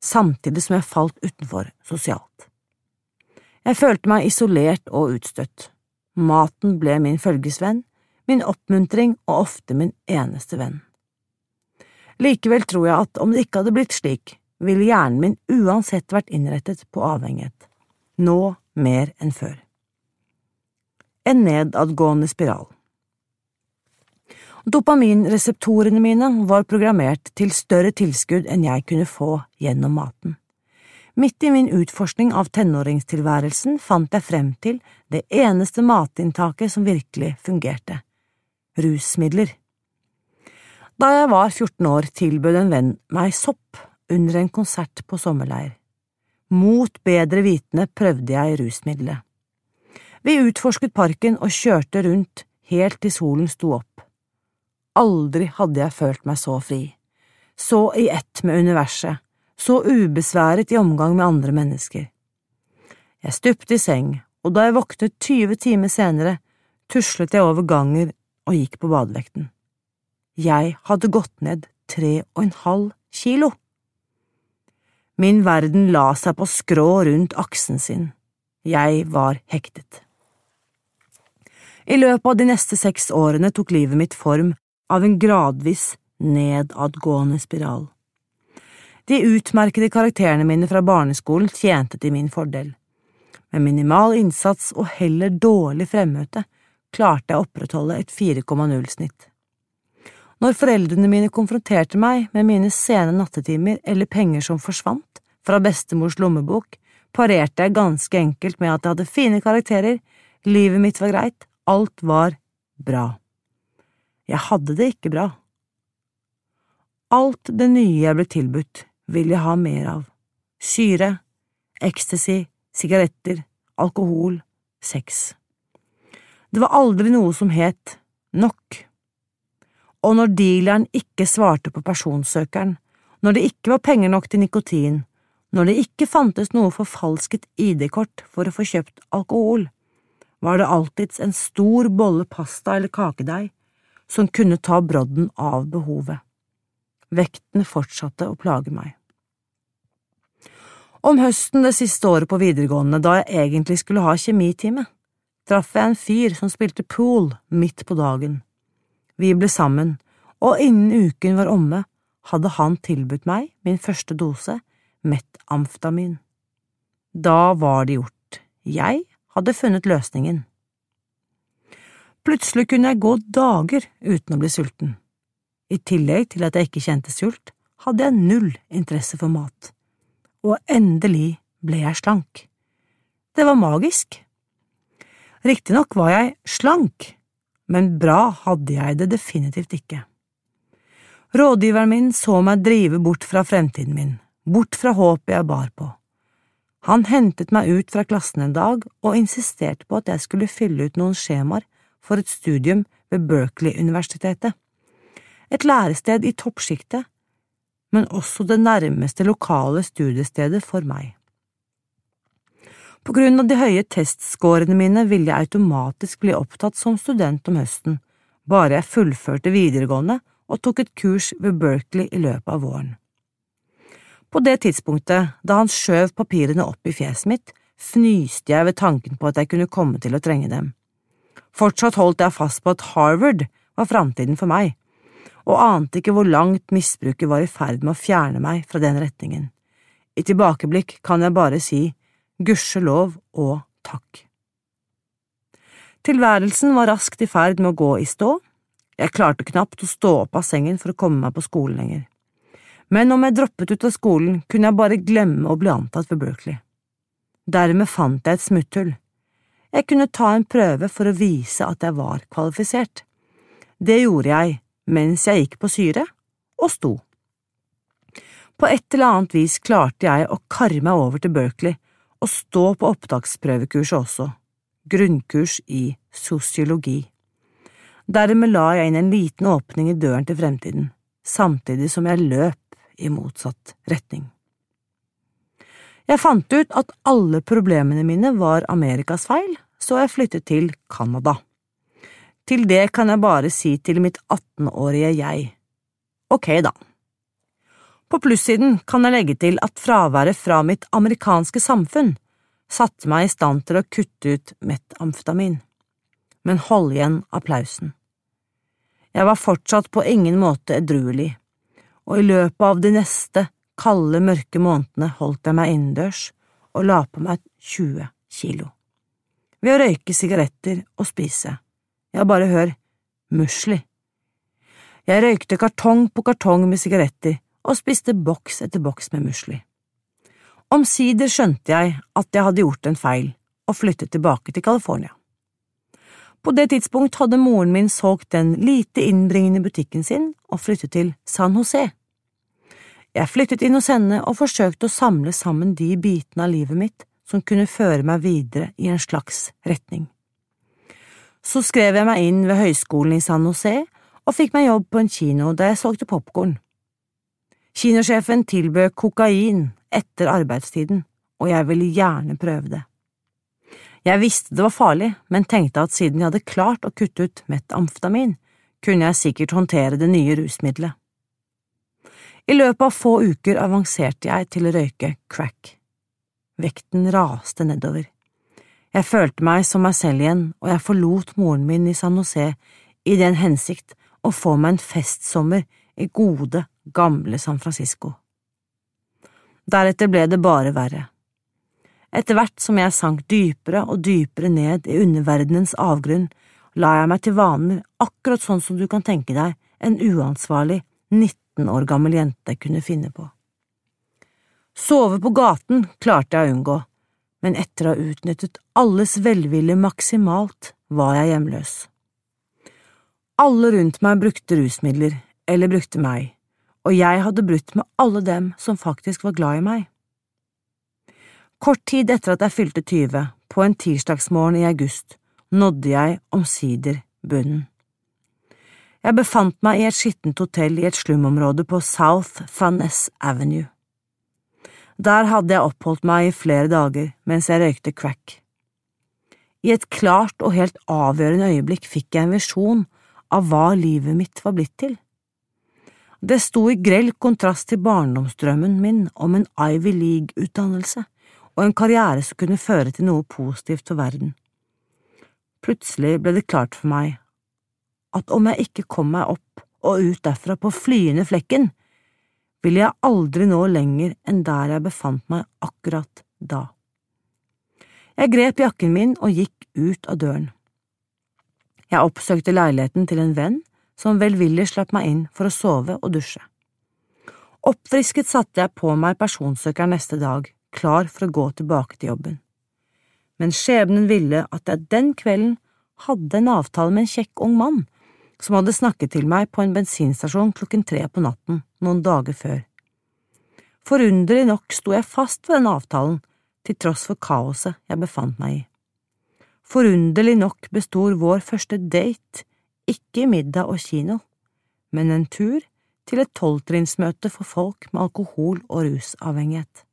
samtidig som jeg falt utenfor sosialt. Jeg følte meg isolert og utstøtt. Maten ble min følgesvenn, min oppmuntring og ofte min eneste venn. Likevel tror jeg at om det ikke hadde blitt slik, ville hjernen min uansett vært innrettet på avhengighet, nå mer enn før. En nedadgående spiral. Dopaminreseptorene mine var programmert til større tilskudd enn jeg kunne få gjennom maten. Midt i min utforskning av tenåringstilværelsen fant jeg frem til det eneste matinntaket som virkelig fungerte – rusmidler. Da jeg var 14 år, tilbød en venn meg sopp under en konsert på sommerleir. Mot bedre vitende prøvde jeg rusmiddelet. Vi utforsket parken og kjørte rundt helt til solen sto opp. Aldri hadde jeg følt meg så fri, så i ett med universet, så ubesværet i omgang med andre mennesker. Jeg stupte i seng, og da jeg våknet 20 timer senere, tuslet jeg over ganger og gikk på badevekten. Jeg hadde gått ned tre og en halv kilo. Min verden la seg på skrå rundt aksen sin. Jeg var hektet. I løpet av de neste seks årene tok livet mitt form av en gradvis nedadgående spiral. De utmerkede karakterene mine fra barneskolen tjente til min fordel. Med minimal innsats og heller dårlig fremmøte klarte jeg å opprettholde et 4,0-snitt. Når foreldrene mine konfronterte meg med mine sene nattetimer eller penger som forsvant fra bestemors lommebok, parerte jeg ganske enkelt med at jeg hadde fine karakterer, livet mitt var greit, alt var bra. Jeg hadde det ikke bra. Alt det nye jeg ble tilbudt, vil jeg ha mer av. Syre, ecstasy, sigaretter, alkohol, sex. Det var aldri noe som het nok og når dealeren ikke svarte på personsøkeren, når det ikke var penger nok til nikotin, når det ikke fantes noe forfalsket ID-kort for å få kjøpt alkohol, var det alltids en stor bolle pasta eller kakedeig som kunne ta brodden av behovet. Vekten fortsatte å plage meg. Om høsten det siste året på videregående, da jeg egentlig skulle ha kjemitime, traff jeg en fyr som spilte pool midt på dagen. Vi ble sammen, og innen uken var omme, hadde han tilbudt meg min første dose metamfetamin. Da var det gjort, jeg hadde funnet løsningen. Plutselig kunne jeg gå dager uten å bli sulten. I tillegg til at jeg ikke kjente sult, hadde jeg null interesse for mat. Og endelig ble jeg slank. Det var magisk. Riktignok var jeg slank, men bra hadde jeg det definitivt ikke. Rådgiveren min så meg drive bort fra fremtiden min, bort fra håpet jeg bar på. Han hentet meg ut fra klassen en dag og insisterte på at jeg skulle fylle ut noen skjemaer for et studium ved Berkeley-universitetet, et lærested i toppsjiktet, men også det nærmeste lokale studiestedet for meg. På grunn av de høye testscorene mine ville jeg automatisk bli opptatt som student om høsten, bare jeg fullførte videregående og tok et kurs ved Berkeley i løpet av våren. På det tidspunktet, da han skjøv papirene opp i fjeset mitt, fnyste jeg ved tanken på at jeg kunne komme til å trenge dem. Fortsatt holdt jeg fast på at Harvard var framtiden for meg, og ante ikke hvor langt misbruket var i ferd med å fjerne meg fra den retningen. I tilbakeblikk kan jeg bare si gudskjelov og takk. Tilværelsen var raskt i ferd med å gå i stå, jeg klarte knapt å stå opp av sengen for å komme meg på skolen lenger. Men om jeg droppet ut av skolen, kunne jeg bare glemme å bli antatt ved Berkeley. Dermed fant jeg et smutthull. Jeg kunne ta en prøve for å vise at jeg var kvalifisert. Det gjorde jeg mens jeg gikk på syre, og sto. På et eller annet vis klarte jeg å karre meg over til Berkeley og stå på opptaksprøvekurset også, grunnkurs i sosiologi. Dermed la jeg inn en liten åpning i døren til fremtiden, samtidig som jeg løp i motsatt retning. Jeg fant ut at alle problemene mine var Amerikas feil, så jeg flyttet til Canada. Til det kan jeg bare si til mitt 18-årige jeg, ok da. På plussiden kan jeg legge til at fraværet fra mitt amerikanske samfunn satte meg i stand til å kutte ut metamfetamin. Men hold igjen applausen. Jeg var fortsatt på ingen måte edruelig, og i løpet av de neste kalde, mørke månedene holdt jeg meg innendørs og la på meg 20 kilo. Ved å røyke sigaretter og spise. Ja, bare hør, musli. Jeg røykte kartong på kartong med sigaretter og spiste boks etter boks med musli. Omsider skjønte jeg at jeg hadde gjort en feil og flyttet tilbake til California. På det tidspunkt hadde moren min solgt den lite innbringende butikken sin og flyttet til San José. Jeg flyttet inn hos henne og forsøkte å samle sammen de bitene av livet mitt som kunne føre meg videre i en slags retning. Så skrev jeg meg inn ved høyskolen i San José og fikk meg jobb på en kino der jeg solgte popkorn. Kinosjefen tilbød kokain etter arbeidstiden, og jeg ville gjerne prøve det. Jeg visste det var farlig, men tenkte at siden jeg hadde klart å kutte ut metamfetamin, kunne jeg sikkert håndtere det nye rusmiddelet. I løpet av få uker avanserte jeg til å røyke crack. Vekten raste nedover. Jeg følte meg som meg selv igjen, og jeg forlot moren min i San José i den hensikt å få meg en festsommer i gode, gamle San Francisco. Deretter ble det bare verre. Etter hvert som jeg sank dypere og dypere ned i underverdenens avgrunn, la jeg meg til vaner akkurat sånn som du kan tenke deg en uansvarlig 19 år gammel jente kunne finne på. Sove på gaten klarte jeg å unngå, men etter å ha utnyttet alles velvilje maksimalt var jeg hjemløs. Alle rundt meg brukte rusmidler, eller brukte meg, og jeg hadde brutt med alle dem som faktisk var glad i meg. Kort tid etter at jeg fylte 20, på en tirsdagsmorgen i august, nådde jeg omsider bunnen. Jeg befant meg i et skittent hotell i et slumområde på South Van Avenue. Der hadde jeg oppholdt meg i flere dager mens jeg røykte crack. I et klart og helt avgjørende øyeblikk fikk jeg en visjon av hva livet mitt var blitt til. Det sto i grell kontrast til barndomsdrømmen min om en Ivy League-utdannelse og en karriere som kunne føre til noe positivt for verden. Plutselig ble det klart for meg at om jeg ikke kom meg opp og ut derfra på flyende flekken, ville jeg aldri nå lenger enn der jeg befant meg akkurat da. Jeg grep jakken min og gikk ut av døren. Jeg oppsøkte leiligheten til en venn som velvillig slapp meg inn for å sove og dusje. Oppfrisket satte jeg på meg personsøkeren neste dag, klar for å gå tilbake til jobben. Men skjebnen ville at jeg den kvelden hadde en avtale med en kjekk ung mann som hadde snakket til meg på en bensinstasjon klokken tre på natten noen dager før. Forunderlig nok sto jeg fast ved den avtalen, til tross for kaoset jeg befant meg i. Forunderlig nok bestod vår første date ikke middag og kino, men en tur til et tolvtrinnsmøte for folk med alkohol- og rusavhengighet.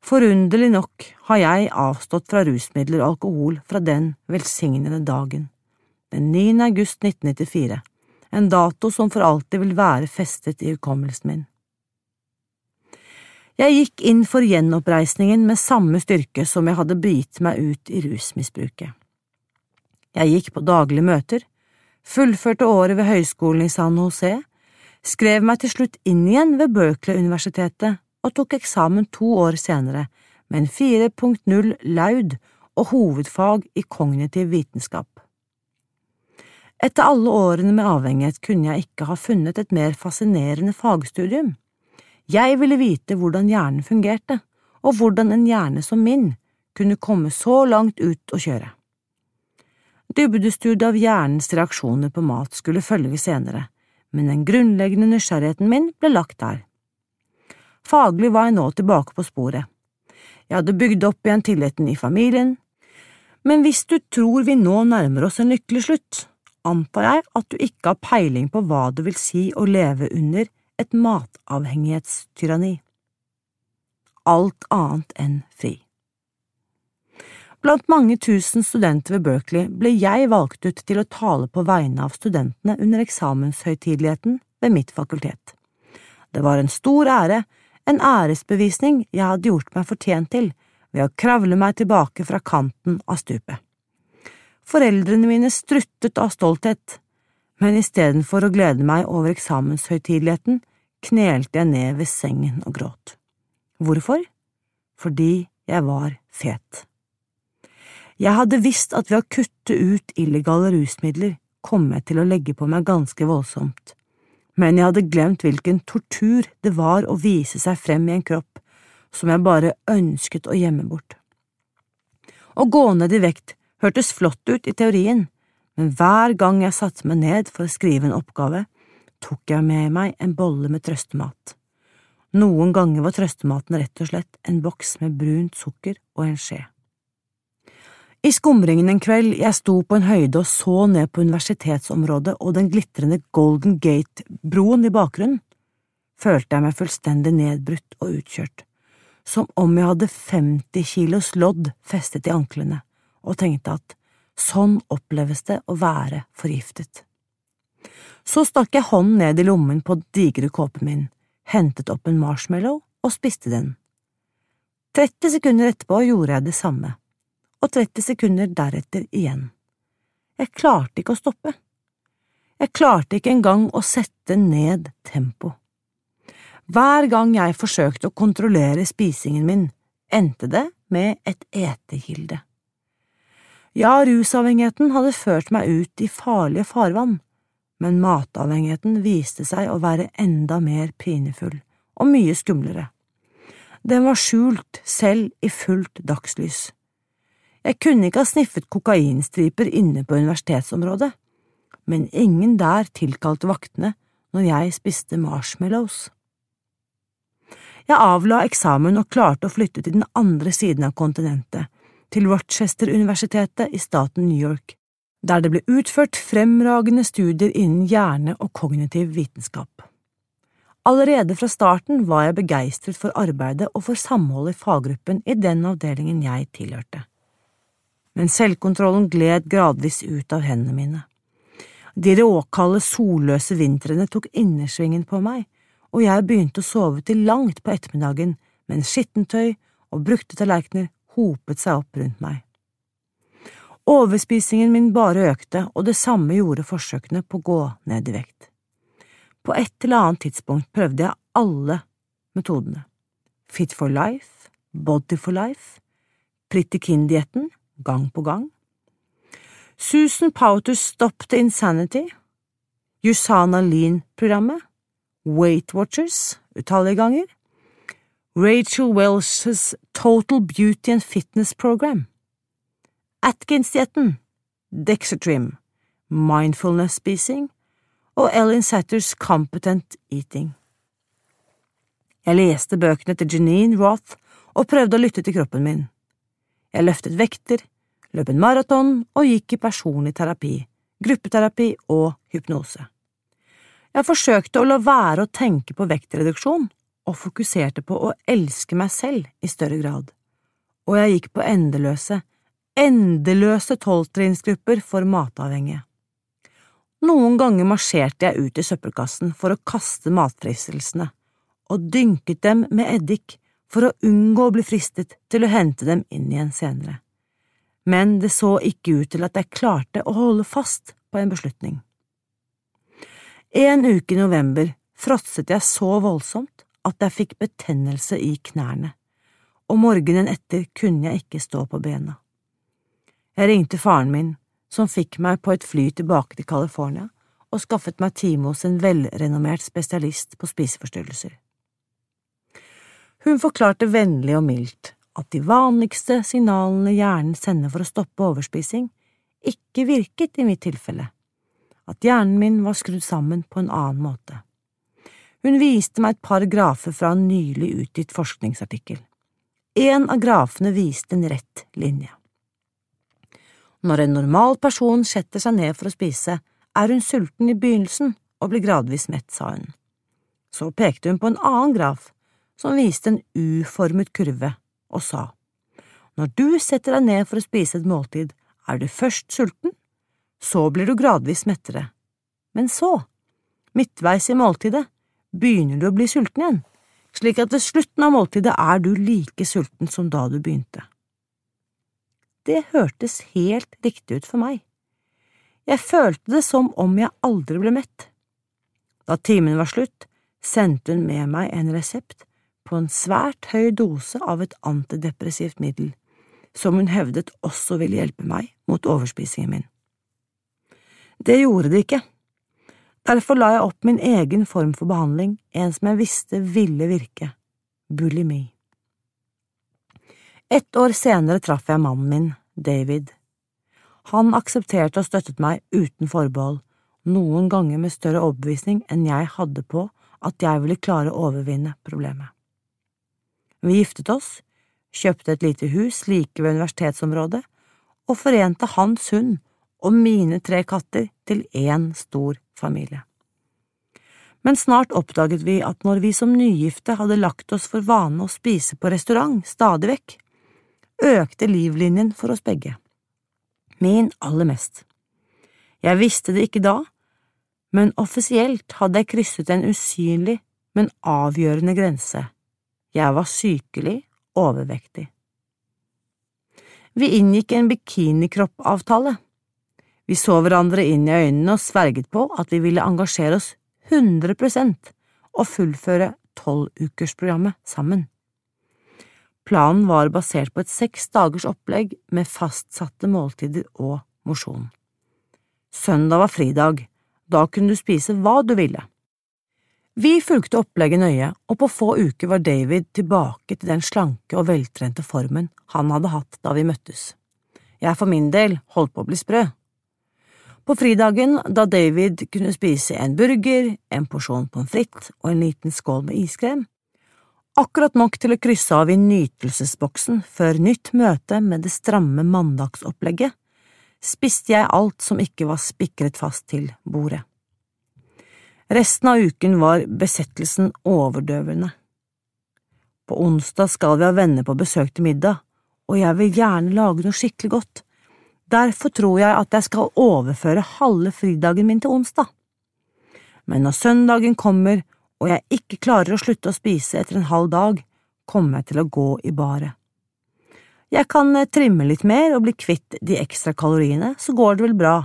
Forunderlig nok har jeg avstått fra rusmidler og alkohol fra den velsignede dagen, den 9. august 1994, en dato som for alltid vil være festet i hukommelsen min. Jeg gikk inn for gjenoppreisningen med samme styrke som jeg hadde begitt meg ut i rusmisbruket. Jeg gikk på daglige møter, fullførte året ved høyskolen i San Jose, skrev meg til slutt inn igjen ved Berkeley-universitetet og tok eksamen to år senere med en 4.0 laud og hovedfag i kognitiv vitenskap. Etter alle årene med avhengighet kunne jeg ikke ha funnet et mer fascinerende fagstudium. Jeg ville vite hvordan hjernen fungerte, og hvordan en hjerne som min kunne komme så langt ut å kjøre. Dybdestudiet av hjernens reaksjoner på mat skulle følge senere, men den grunnleggende nysgjerrigheten min ble lagt der. Faglig var jeg nå tilbake på sporet. Jeg hadde bygd opp igjen tilliten i familien, men hvis du tror vi nå nærmer oss en lykkelig slutt, antar jeg at du ikke har peiling på hva det vil si å leve under et matavhengighetstyranni. Alt annet enn fri. Blant mange tusen studenter ved Berkeley ble jeg valgt ut til å tale på vegne av studentene under eksamenshøytideligheten ved mitt fakultet. Det var en stor ære, en æresbevisning jeg hadde gjort meg fortjent til ved å kravle meg tilbake fra kanten av stupet. Foreldrene mine struttet av stolthet, men istedenfor å glede meg over eksamenshøytideligheten, knelte jeg ned ved sengen og gråt. Hvorfor? Fordi jeg var fet. Jeg hadde visst at ved å kutte ut illegale rusmidler kom jeg til å legge på meg ganske voldsomt, men jeg hadde glemt hvilken tortur det var å vise seg frem i en kropp som jeg bare ønsket å gjemme bort. Å gå ned i vekt hørtes flott ut i teorien, men hver gang jeg satte meg ned for å skrive en oppgave, tok jeg med meg en bolle med trøstemat. Noen ganger var trøstematen rett og slett en boks med brunt sukker og en skje. I skumringen en kveld jeg sto på en høyde og så ned på universitetsområdet og den glitrende Golden Gate-broen i bakgrunnen, følte jeg meg fullstendig nedbrutt og utkjørt, som om jeg hadde 50 kilos lodd festet i anklene, og tenkte at sånn oppleves det å være forgiftet. Så stakk jeg hånden ned i lommen på digre kåpen min, hentet opp en marshmallow og spiste den. 30 sekunder etterpå gjorde jeg det samme og 30 sekunder deretter igjen. Jeg klarte ikke å stoppe. Jeg klarte ikke engang å sette ned tempo. Hver gang jeg forsøkte å kontrollere spisingen min, endte det med et etegilde. Ja, rusavhengigheten hadde ført meg ut i farlige farvann, men matavhengigheten viste seg å være enda mer pinefull og mye skumlere. Den var skjult selv i fullt dagslys. Jeg kunne ikke ha sniffet kokainstriper inne på universitetsområdet, men ingen der tilkalte vaktene når jeg spiste marshmallows. Jeg avla eksamen og klarte å flytte til den andre siden av kontinentet, til Rochester-universitetet i staten New York, der det ble utført fremragende studier innen hjerne og kognitiv vitenskap. Allerede fra starten var jeg begeistret for arbeidet og for samholdet i faggruppen i den avdelingen jeg tilhørte men selvkontrollen gled gradvis ut av hendene mine. De råkalde, solløse vintrene tok innersvingen på meg, og jeg begynte å sove til langt på ettermiddagen mens skittentøy og brukte tallerkener hopet seg opp rundt meg. Overspisingen min bare økte, og det samme gjorde forsøkene på å gå ned i vekt. På et eller annet tidspunkt prøvde jeg alle metodene. Fit for life, body for life, Pretty Kin-dietten, gang på gang. Susan Powters Stop the Insanity, Usana Lean-programmet, Weight Watchers utallige ganger, Rachel Welsh's Total Beauty and Fitness Program, Atkins-dietten, Dexatrim, Mindfulness-spising og Ellen Satters Competent Eating. Jeg leste bøkene til Janine Roth og prøvde å lytte til kroppen min. Jeg løftet vekter, løp en maraton og gikk i personlig terapi, gruppeterapi og hypnose. Jeg forsøkte å la være å tenke på vektreduksjon og fokuserte på å elske meg selv i større grad, og jeg gikk på endeløse, endeløse tolvtrinnsgrupper for matavhengige. Noen ganger marsjerte jeg ut i søppelkassen for å kaste matfristelsene, og dynket dem med eddik for å unngå å bli fristet til å hente dem inn igjen senere. Men det så ikke ut til at jeg klarte å holde fast på en beslutning. En uke i november fråtset jeg så voldsomt at jeg fikk betennelse i knærne, og morgenen etter kunne jeg ikke stå på bena. Jeg ringte faren min, som fikk meg på et fly tilbake til California, og skaffet meg time hos en velrenommert spesialist på spiseforstyrrelser. Hun forklarte vennlig og mildt at de vanligste signalene hjernen sender for å stoppe overspising, ikke virket i mitt tilfelle, at hjernen min var skrudd sammen på en annen måte. Hun viste meg et par grafer fra en nylig utgitt forskningsartikkel. En av grafene viste en rett linje. Når en normal person setter seg ned for å spise, er hun sulten i begynnelsen og blir gradvis mett, sa hun. Så pekte hun på en annen graf, som viste en uformet kurve, og sa, Når du setter deg ned for å spise et måltid, er du først sulten, så blir du gradvis mettere, men så, midtveis i måltidet, begynner du å bli sulten igjen, slik at ved slutten av måltidet er du like sulten som da du begynte. Det hørtes helt riktig ut for meg. Jeg følte det som om jeg aldri ble mett. Da timen var slutt, sendte hun med meg en resept på en svært høy dose av et antidepressivt middel, som hun hevdet også ville hjelpe meg mot overspisingen min. Det gjorde det ikke. Derfor la jeg opp min egen form for behandling, en som jeg visste ville virke – bulimi. Ett år senere traff jeg mannen min, David. Han aksepterte og støttet meg uten forbehold, noen ganger med større overbevisning enn jeg hadde på at jeg ville klare å overvinne problemet. Vi giftet oss, kjøpte et lite hus like ved universitetsområdet og forente hans hund og mine tre katter til én stor familie. Men snart oppdaget vi at når vi som nygifte hadde lagt oss for vane å spise på restaurant stadig vekk, økte livlinjen for oss begge. Min aller mest. Jeg visste det ikke da, men offisielt hadde jeg krysset en usynlig, men avgjørende grense. Jeg var sykelig overvektig. Vi inngikk en bikinikroppavtale. Vi så hverandre inn i øynene og sverget på at vi ville engasjere oss 100% og fullføre tolvukersprogrammet sammen. Planen var basert på et seks dagers opplegg med fastsatte måltider og mosjon. Søndag var fridag, da kunne du spise hva du ville. Vi fulgte opplegget nøye, og på få uker var David tilbake til den slanke og veltrente formen han hadde hatt da vi møttes. Jeg for min del holdt på å bli sprø. På fridagen, da David kunne spise en burger, en porsjon pommes frites og en liten skål med iskrem, akkurat nok til å krysse av i nytelsesboksen før nytt møte med det stramme mandagsopplegget, spiste jeg alt som ikke var spikret fast til bordet. Resten av uken var besettelsen overdøvende. På onsdag skal vi ha venner på besøk til middag, og jeg vil gjerne lage noe skikkelig godt. Derfor tror jeg at jeg skal overføre halve fridagen min til onsdag. Men når søndagen kommer og jeg ikke klarer å slutte å spise etter en halv dag, kommer jeg til å gå i baret. Jeg kan eh, trimme litt mer og bli kvitt de ekstra kaloriene, så går det vel bra.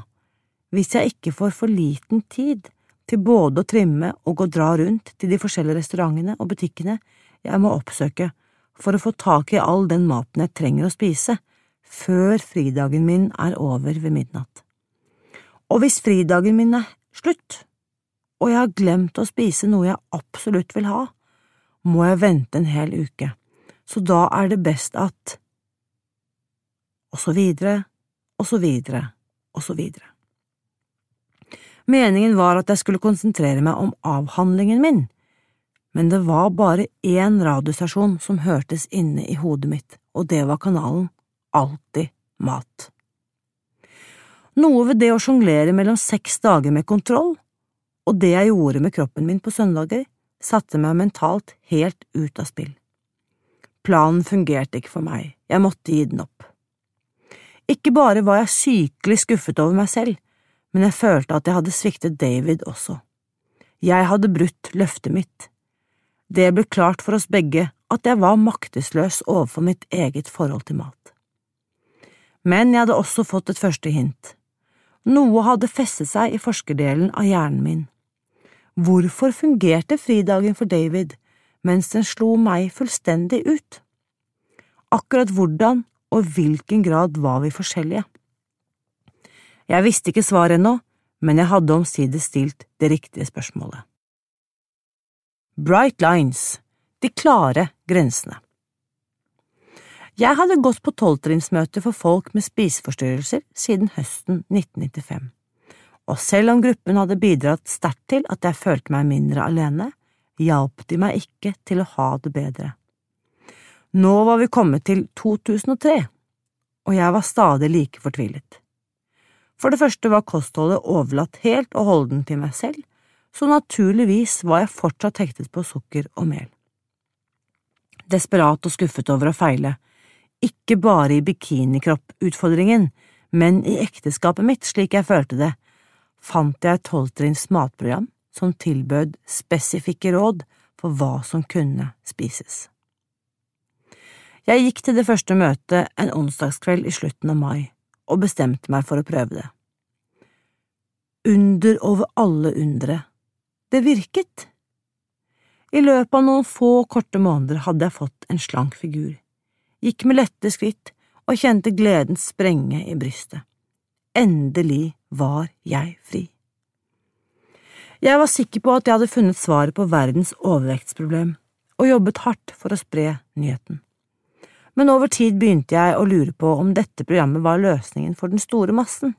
Hvis jeg ikke får for liten tid til både å trimme og å dra rundt til de forskjellige restaurantene og butikkene jeg må oppsøke for å få tak i all den maten jeg trenger å spise, før fridagen min er over ved midnatt. Og hvis fridagen min er slutt, og jeg har glemt å spise noe jeg absolutt vil ha, må jeg vente en hel uke, så da er det best at… og så videre, og så videre, og så videre. Meningen var at jeg skulle konsentrere meg om avhandlingen min, men det var bare én radiostasjon som hørtes inne i hodet mitt, og det var kanalen Alltid mat. Noe ved det å sjonglere mellom seks dager med kontroll og det jeg gjorde med kroppen min på søndager, satte meg mentalt helt ut av spill. Planen fungerte ikke for meg, jeg måtte gi den opp. Ikke bare var jeg sykelig skuffet over meg selv, men jeg følte at jeg hadde sviktet David også. Jeg hadde brutt løftet mitt. Det ble klart for oss begge at jeg var maktesløs overfor mitt eget forhold til mat. Men jeg hadde også fått et første hint. Noe hadde festet seg i forskerdelen av hjernen min. Hvorfor fungerte fridagen for David, mens den slo meg fullstendig ut? Akkurat hvordan og hvilken grad var vi forskjellige? Jeg visste ikke svaret ennå, men jeg hadde omsider stilt det riktige spørsmålet. Bright lines, de klare grensene. Jeg hadde gått på tolvtrinnsmøte for folk med spiseforstyrrelser siden høsten 1995 og selv om gruppen hadde bidratt sterkt til at jeg følte meg mindre alene, hjalp de meg ikke til å ha det bedre. Nå var vi kommet til 2003, og jeg var stadig like fortvilet. For det første var kostholdet overlatt helt og holdent til meg selv, så naturligvis var jeg fortsatt hektet på sukker og mel. Desperat og skuffet over å feile, ikke bare i bikinikropp-utfordringen, men i ekteskapet mitt slik jeg følte det, fant jeg et tolvtrinns matprogram som tilbød spesifikke råd for hva som kunne spises. Jeg gikk til det første møtet en onsdagskveld i slutten av mai og bestemte meg for å prøve det. Under over alle undre. Det virket! I løpet av noen få korte måneder hadde jeg fått en slank figur, gikk med lette skritt og kjente gleden sprenge i brystet. Endelig var jeg fri. Jeg var sikker på at jeg hadde funnet svaret på verdens overvektsproblem, og jobbet hardt for å spre nyheten. Men over tid begynte jeg å lure på om dette programmet var løsningen for den store massen.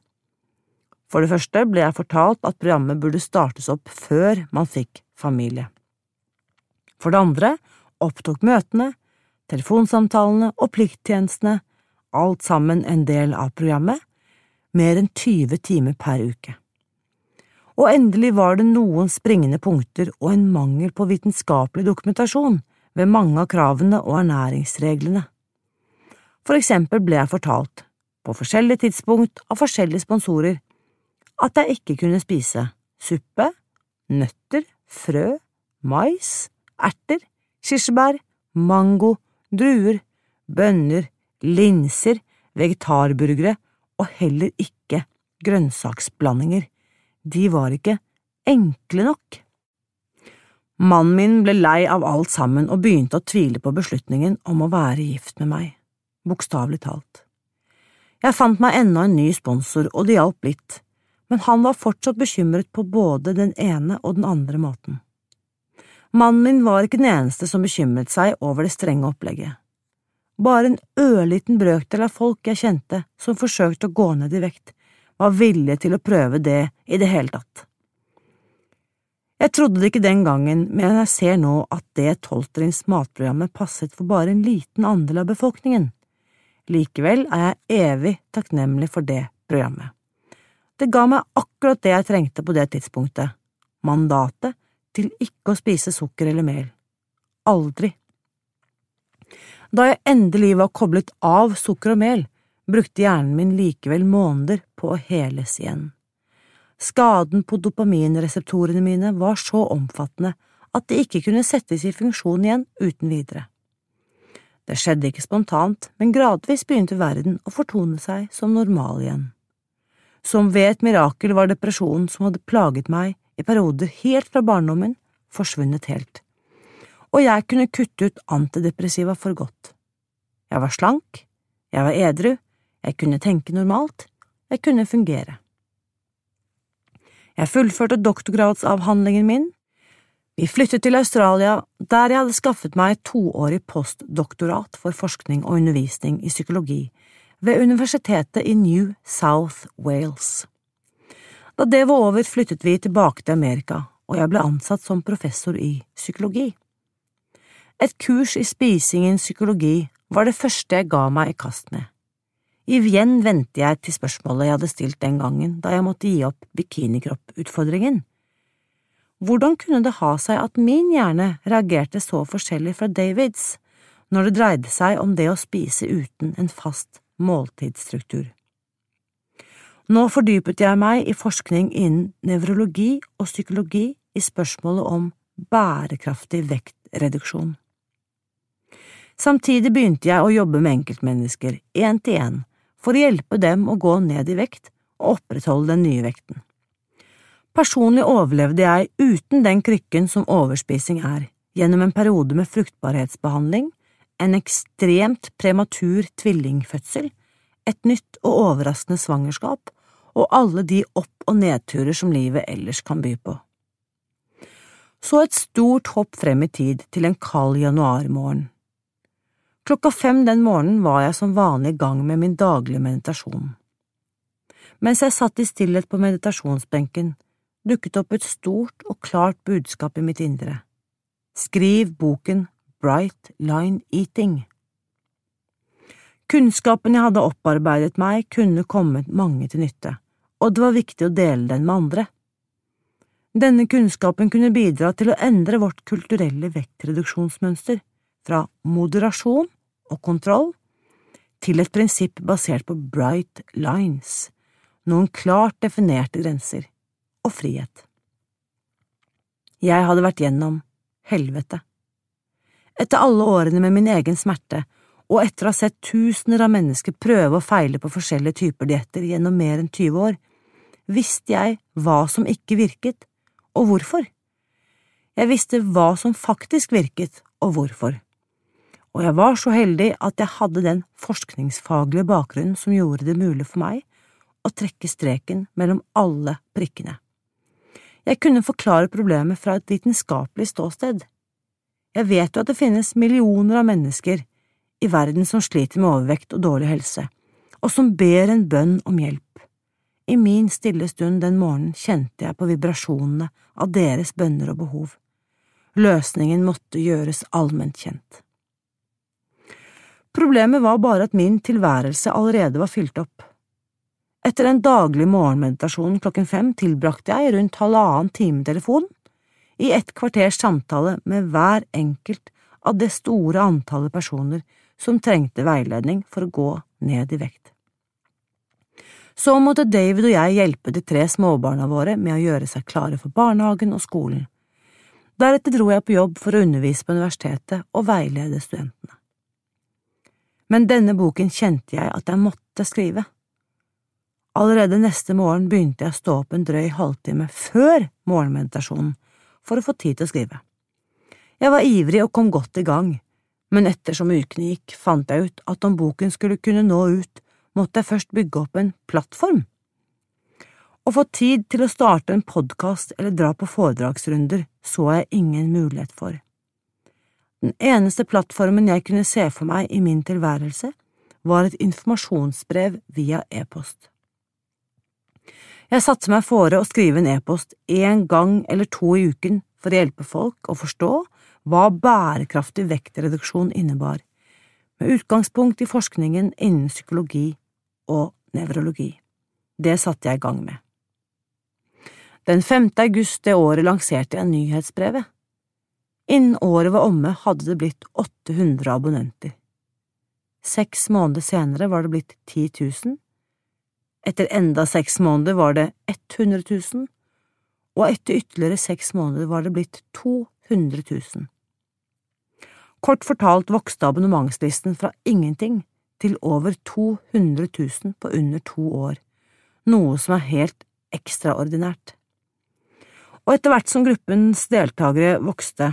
For det første ble jeg fortalt at programmet burde startes opp før man fikk familie. For det andre opptok møtene, telefonsamtalene og plikttjenestene, alt sammen en del av programmet, mer enn 20 timer per uke. Og endelig var det noen springende punkter og en mangel på vitenskapelig dokumentasjon ved mange av kravene og ernæringsreglene. For eksempel ble jeg fortalt, på forskjellige tidspunkt av forskjellige sponsorer, at jeg ikke kunne spise suppe, nøtter, frø, mais, erter, kirsebær, mango, druer, bønner, linser, vegetarburgere og heller ikke grønnsaksblandinger, de var ikke enkle nok. Mannen min ble lei av alt sammen og begynte å tvile på beslutningen om å være gift med meg, bokstavelig talt. Jeg fant meg enda en ny sponsor, og det hjalp litt, men han var fortsatt bekymret på både den ene og den andre måten. Mannen min var ikke den eneste som bekymret seg over det strenge opplegget. Bare en ørliten brøkdel av folk jeg kjente som forsøkte å gå ned i vekt, var villige til å prøve det i det hele tatt. Jeg trodde det ikke den gangen, men jeg ser nå at det tolvtrinns matprogrammet passet for bare en liten andel av befolkningen. Likevel er jeg evig takknemlig for det programmet. Det ga meg akkurat det jeg trengte på det tidspunktet, mandatet til ikke å spise sukker eller mel. Aldri. Da jeg endelig var koblet av sukker og mel, brukte hjernen min likevel måneder på å heles igjen. Skaden på dopaminreseptorene mine var så omfattende at de ikke kunne settes i funksjon igjen uten videre. Det skjedde ikke spontant, men gradvis begynte verden å fortone seg som normal igjen. Som ved et mirakel var depresjonen som hadde plaget meg i perioder helt fra barndommen, forsvunnet helt og jeg kunne kutte ut antidepressiva for godt. Jeg var slank, jeg var edru, jeg kunne tenke normalt, jeg kunne fungere. Jeg fullførte doktorgradsavhandlingen min, vi flyttet til Australia, der jeg hadde skaffet meg toårig postdoktorat for forskning og undervisning i psykologi ved Universitetet i New South Wales. Da det var over, flyttet vi tilbake til Amerika, og jeg ble ansatt som professor i psykologi. Et kurs i spising innen psykologi var det første jeg ga meg i kast med. Igjen vendte jeg til spørsmålet jeg hadde stilt den gangen da jeg måtte gi opp bikinikropputfordringen. Hvordan kunne det ha seg at min hjerne reagerte så forskjellig fra Davids når det dreide seg om det å spise uten en fast måltidsstruktur? Nå fordypet jeg meg i forskning innen nevrologi og psykologi i spørsmålet om bærekraftig vektreduksjon. Samtidig begynte jeg å jobbe med enkeltmennesker, én til én, for å hjelpe dem å gå ned i vekt og opprettholde den nye vekten. Personlig overlevde jeg uten den krykken som overspising er, gjennom en periode med fruktbarhetsbehandling, en ekstremt prematur tvillingfødsel, et nytt og overraskende svangerskap og alle de opp- og nedturer som livet ellers kan by på. Så et stort hopp frem i tid til en kald januarmorgen. Klokka fem den morgenen var jeg som vanlig i gang med min daglige meditasjon. Mens jeg satt i stillhet på meditasjonsbenken, dukket opp et stort og klart budskap i mitt indre. Skriv boken Bright Line Eating. Kunnskapen jeg hadde opparbeidet meg, kunne kommet mange til nytte, og det var viktig å dele den med andre. Denne kunnskapen kunne bidra til å endre vårt kulturelle vektreduksjonsmønster, fra moderasjon og kontroll til et prinsipp basert på bright lines, noen klart definerte grenser og frihet. Jeg hadde vært gjennom helvete. Etter alle årene med min egen smerte, og etter å ha sett tusener av mennesker prøve og feile på forskjellige typer dietter gjennom mer enn 20 år, visste jeg hva som ikke virket, og hvorfor. Jeg visste hva som faktisk virket, og hvorfor. Og jeg var så heldig at jeg hadde den forskningsfaglige bakgrunnen som gjorde det mulig for meg å trekke streken mellom alle prikkene. Jeg kunne forklare problemet fra et vitenskapelig ståsted. Jeg vet jo at det finnes millioner av mennesker i verden som sliter med overvekt og dårlig helse, og som ber en bønn om hjelp. I min stille stund den morgenen kjente jeg på vibrasjonene av deres bønner og behov. Løsningen måtte gjøres allment kjent. Problemet var bare at min tilværelse allerede var fylt opp. Etter en daglig morgenmeditasjon klokken fem tilbrakte jeg rundt halvannen time telefon, i et kvarters samtale med hver enkelt av det store antallet personer som trengte veiledning for å gå ned i vekt. Så måtte David og jeg hjelpe de tre småbarna våre med å gjøre seg klare for barnehagen og skolen. Deretter dro jeg på jobb for å undervise på universitetet og veilede studentene. Men denne boken kjente jeg at jeg måtte skrive. Allerede neste morgen begynte jeg å stå opp en drøy halvtime før morgenmeditasjonen for å få tid til å skrive. Jeg var ivrig og kom godt i gang, men ettersom ukene gikk, fant jeg ut at om boken skulle kunne nå ut, måtte jeg først bygge opp en plattform. Å få tid til å starte en podkast eller dra på foredragsrunder så jeg ingen mulighet for. Den eneste plattformen jeg kunne se for meg i min tilværelse, var et informasjonsbrev via e-post. Jeg satte meg fore å skrive en e-post én gang eller to i uken for å hjelpe folk å forstå hva bærekraftig vektreduksjon innebar, med utgangspunkt i forskningen innen psykologi og nevrologi. Det satte jeg i gang med. Den 5. august det året lanserte jeg nyhetsbrevet. Innen året var omme, hadde det blitt 800 abonnenter. Seks måneder senere var det blitt 10 000, etter enda seks måneder var det 100 000, og etter ytterligere seks måneder var det blitt 200 000. Kort fortalt vokste abonnementslisten fra ingenting til over 200 000 på under to år, noe som er helt ekstraordinært. Og etter hvert som gruppens deltakere vokste,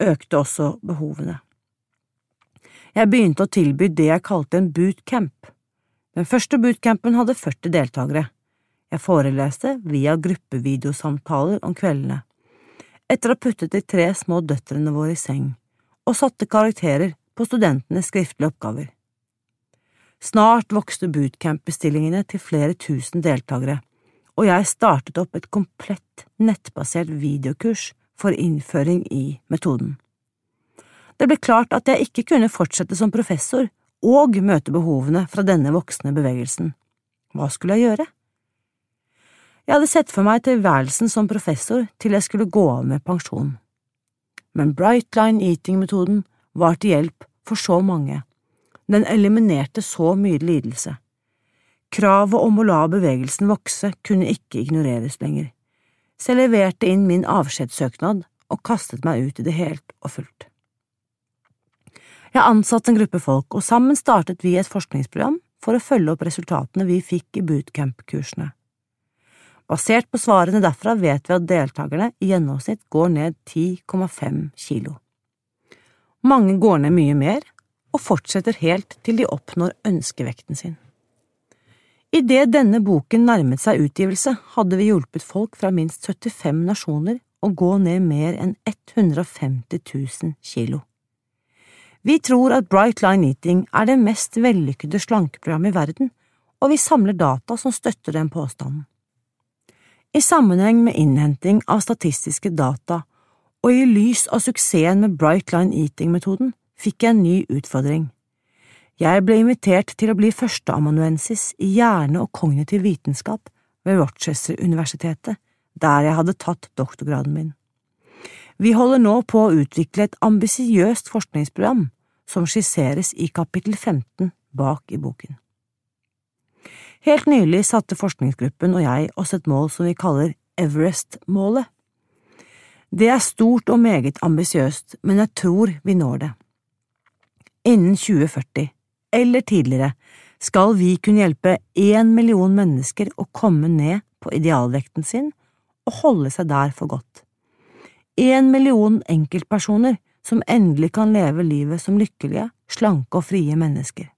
økte også behovene. Jeg begynte å tilby det jeg kalte en bootcamp. Den første bootcampen hadde 40 deltakere. Jeg foreleste via gruppevideosamtaler om kveldene, etter å ha puttet de tre små døtrene våre i seng, og satte karakterer på studentenes skriftlige oppgaver. Snart vokste bootcamp-bestillingene til flere tusen deltakere, og jeg startet opp et komplett nettbasert videokurs for innføring i metoden. Det ble klart at jeg ikke kunne fortsette som professor og møte behovene fra denne voksne bevegelsen. Hva skulle jeg gjøre? Jeg hadde sett for meg tilværelsen som professor til jeg skulle gå av med pensjon. Men Bright Line Eating-metoden var til hjelp for så mange. Den eliminerte så mye lidelse. Kravet om å la bevegelsen vokse kunne ikke ignoreres lenger, så jeg leverte inn min avskjedssøknad og kastet meg ut i det helt og fullt. Jeg ansatte en gruppe folk, og sammen startet vi et forskningsprogram for å følge opp resultatene vi fikk i bootcamp-kursene. Basert på svarene derfra vet vi at deltakerne i gjennomsnitt går ned 10,5 kilo. Mange går ned mye mer, og fortsetter helt til de oppnår ønskevekten sin. Idet denne boken nærmet seg utgivelse, hadde vi hjulpet folk fra minst 75 nasjoner å gå ned mer enn 150 000 kilo. Vi tror at Bright Line Eating er det mest vellykkede slankeprogrammet i verden, og vi samler data som støtter den påstanden. I sammenheng med innhenting av statistiske data og i lys av suksessen med Bright Line Eating-metoden fikk jeg en ny utfordring. Jeg ble invitert til å bli førsteamanuensis i hjerne- og kognitiv vitenskap ved Rochester-universitetet, der jeg hadde tatt doktorgraden min. Vi holder nå på å utvikle et ambisiøst forskningsprogram som skisseres i kapittel 15 bak i boken. Helt nylig satte forskningsgruppen og jeg oss et mål som vi kaller Everest-målet. Det er stort og meget ambisiøst, men jeg tror vi når det. Innen 2040 eller tidligere skal vi kunne hjelpe én million mennesker å komme ned på idealvekten sin og holde seg der for godt. Én million enkeltpersoner som endelig kan leve livet som lykkelige, slanke og frie mennesker.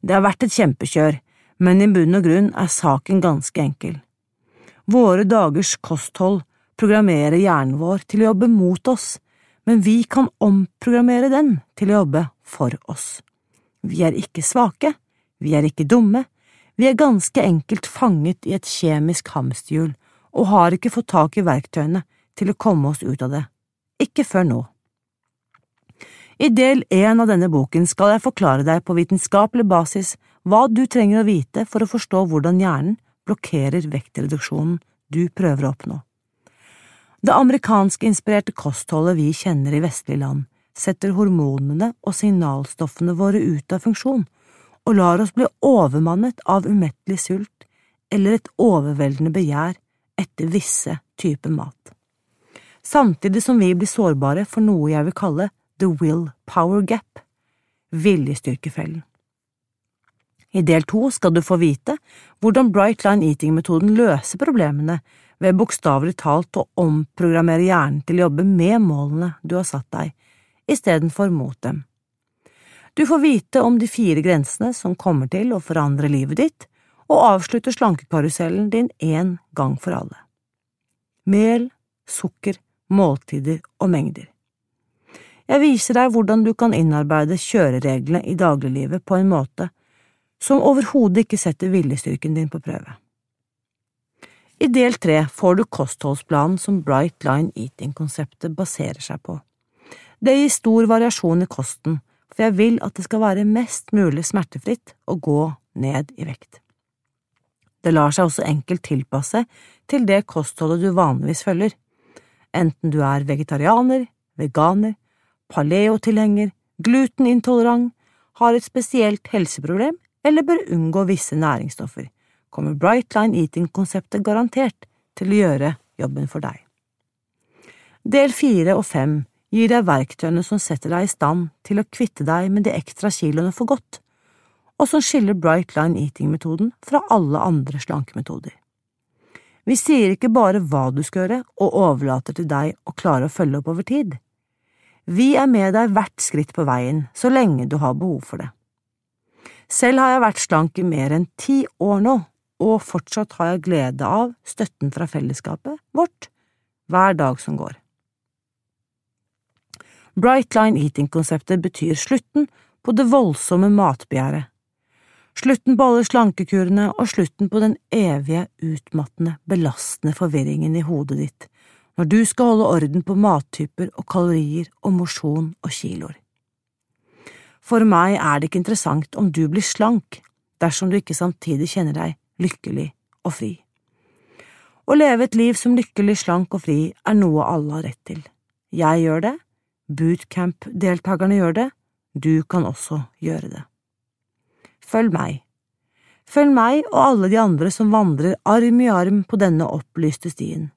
Det har vært et kjempekjør, men i bunn og grunn er saken ganske enkel. Våre dagers kosthold programmerer hjernen vår til å jobbe mot oss, men vi kan omprogrammere den til å jobbe for oss. Vi er ikke svake, vi er ikke dumme, vi er ganske enkelt fanget i et kjemisk hamsterhjul og har ikke fått tak i verktøyene til å komme oss ut av det, ikke før nå. I del én av denne boken skal jeg forklare deg på vitenskapelig basis hva du trenger å vite for å forstå hvordan hjernen blokkerer vektreduksjonen du prøver å oppnå. Det amerikanskinspirerte kostholdet vi kjenner i vestlige land, setter hormonene og signalstoffene våre ut av funksjon og lar oss bli overmannet av umettelig sult eller et overveldende begjær etter visse typer mat. Samtidig som vi blir sårbare for noe jeg vil kalle the will power gap, viljestyrkefellen. I del to skal du få vite hvordan Bright Line Eating-metoden løser problemene ved bokstavelig talt å omprogrammere hjernen til å jobbe med målene du har satt deg, istedenfor mot dem. Du får vite om de fire grensene som kommer til å forandre livet ditt, og avslutte slankekarusellen din én gang for alle. Mel, sukker, måltider og mengder. Jeg viser deg hvordan du kan innarbeide kjørereglene i dagliglivet på en måte som overhodet ikke setter viljestyrken din på prøve. I del tre får du kostholdsplanen som Bright Line Eating-konseptet baserer seg på. Det gir stor variasjon i kosten, for jeg vil at det skal være mest mulig smertefritt å gå ned i vekt. Det lar seg også enkelt tilpasse til det kostholdet du vanligvis følger, enten du er vegetarianer, veganer, paleotilhenger, glutenintolerant, har et spesielt helseproblem eller bør unngå visse næringsstoffer kommer Bright Line Eating-konseptet garantert til å gjøre jobben for deg. Del fire og fem gir deg verktøyene som setter deg i stand til å kvitte deg med de ekstra kiloene for godt, og som skiller Bright Line Eating-metoden fra alle andre slankemetoder. Vi sier ikke bare hva du skal gjøre, og overlater til deg å klare å følge opp over tid. Vi er med deg hvert skritt på veien, så lenge du har behov for det. Selv har jeg vært slank i mer enn ti år nå, og fortsatt har jeg glede av støtten fra fellesskapet vårt hver dag som går. Bright Line Eating-konseptet betyr slutten på det voldsomme matbegjæret, slutten på alle slankekurene og slutten på den evige, utmattende, belastende forvirringen i hodet ditt når du skal holde orden på mattyper og kalorier og mosjon og kiloer. For meg er det ikke interessant om du blir slank dersom du ikke samtidig kjenner deg lykkelig og fri. Å leve et liv som lykkelig, slank og fri er noe alle har rett til. Jeg gjør det, bootcamp-deltakerne gjør det, du kan også gjøre det. Følg meg. Følg meg og alle de andre som vandrer arm i arm på denne opplyste stien.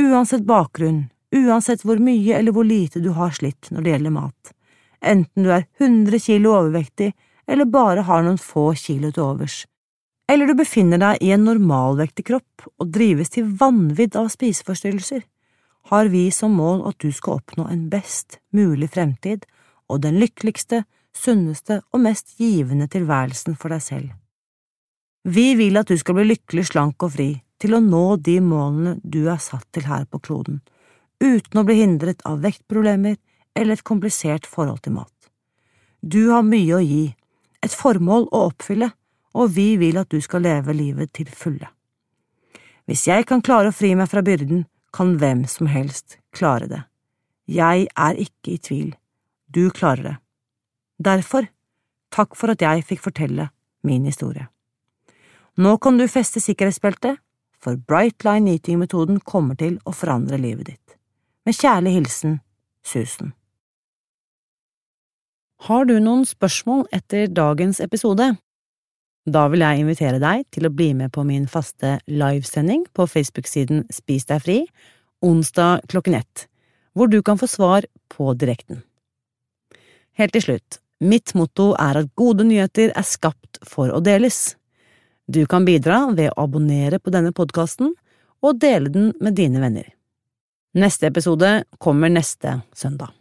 Uansett bakgrunn, uansett hvor mye eller hvor lite du har slitt når det gjelder mat, enten du er 100 kilo overvektig eller bare har noen få kilo til overs, eller du befinner deg i en normalvektig kropp og drives til vanvidd av spiseforstyrrelser, har vi som mål at du skal oppnå en best mulig fremtid og den lykkeligste, sunneste og mest givende tilværelsen for deg selv. Vi vil at du skal bli lykkelig, slank og fri, til å nå de målene du er satt til her på kloden, uten å bli hindret av vektproblemer eller et komplisert forhold til mat. Du har mye å gi, et formål å oppfylle, og vi vil at du skal leve livet til fulle. Hvis jeg kan klare å fri meg fra byrden, kan hvem som helst klare det. Jeg er ikke i tvil, du klarer det. Derfor, takk for at jeg fikk fortelle min historie. Nå kan du feste sikkerhetsbeltet, for Bright Line Eating-metoden kommer til å forandre livet ditt. Med kjærlig hilsen Susan. Har du noen spørsmål etter dagens episode? Da vil jeg invitere deg til å bli med på min faste livesending på Facebook-siden Spis deg fri, onsdag klokken ett, hvor du kan få svar på direkten. Helt til slutt, mitt motto er at gode nyheter er skapt for å deles. Du kan bidra ved å abonnere på denne podkasten og dele den med dine venner. Neste episode kommer neste søndag.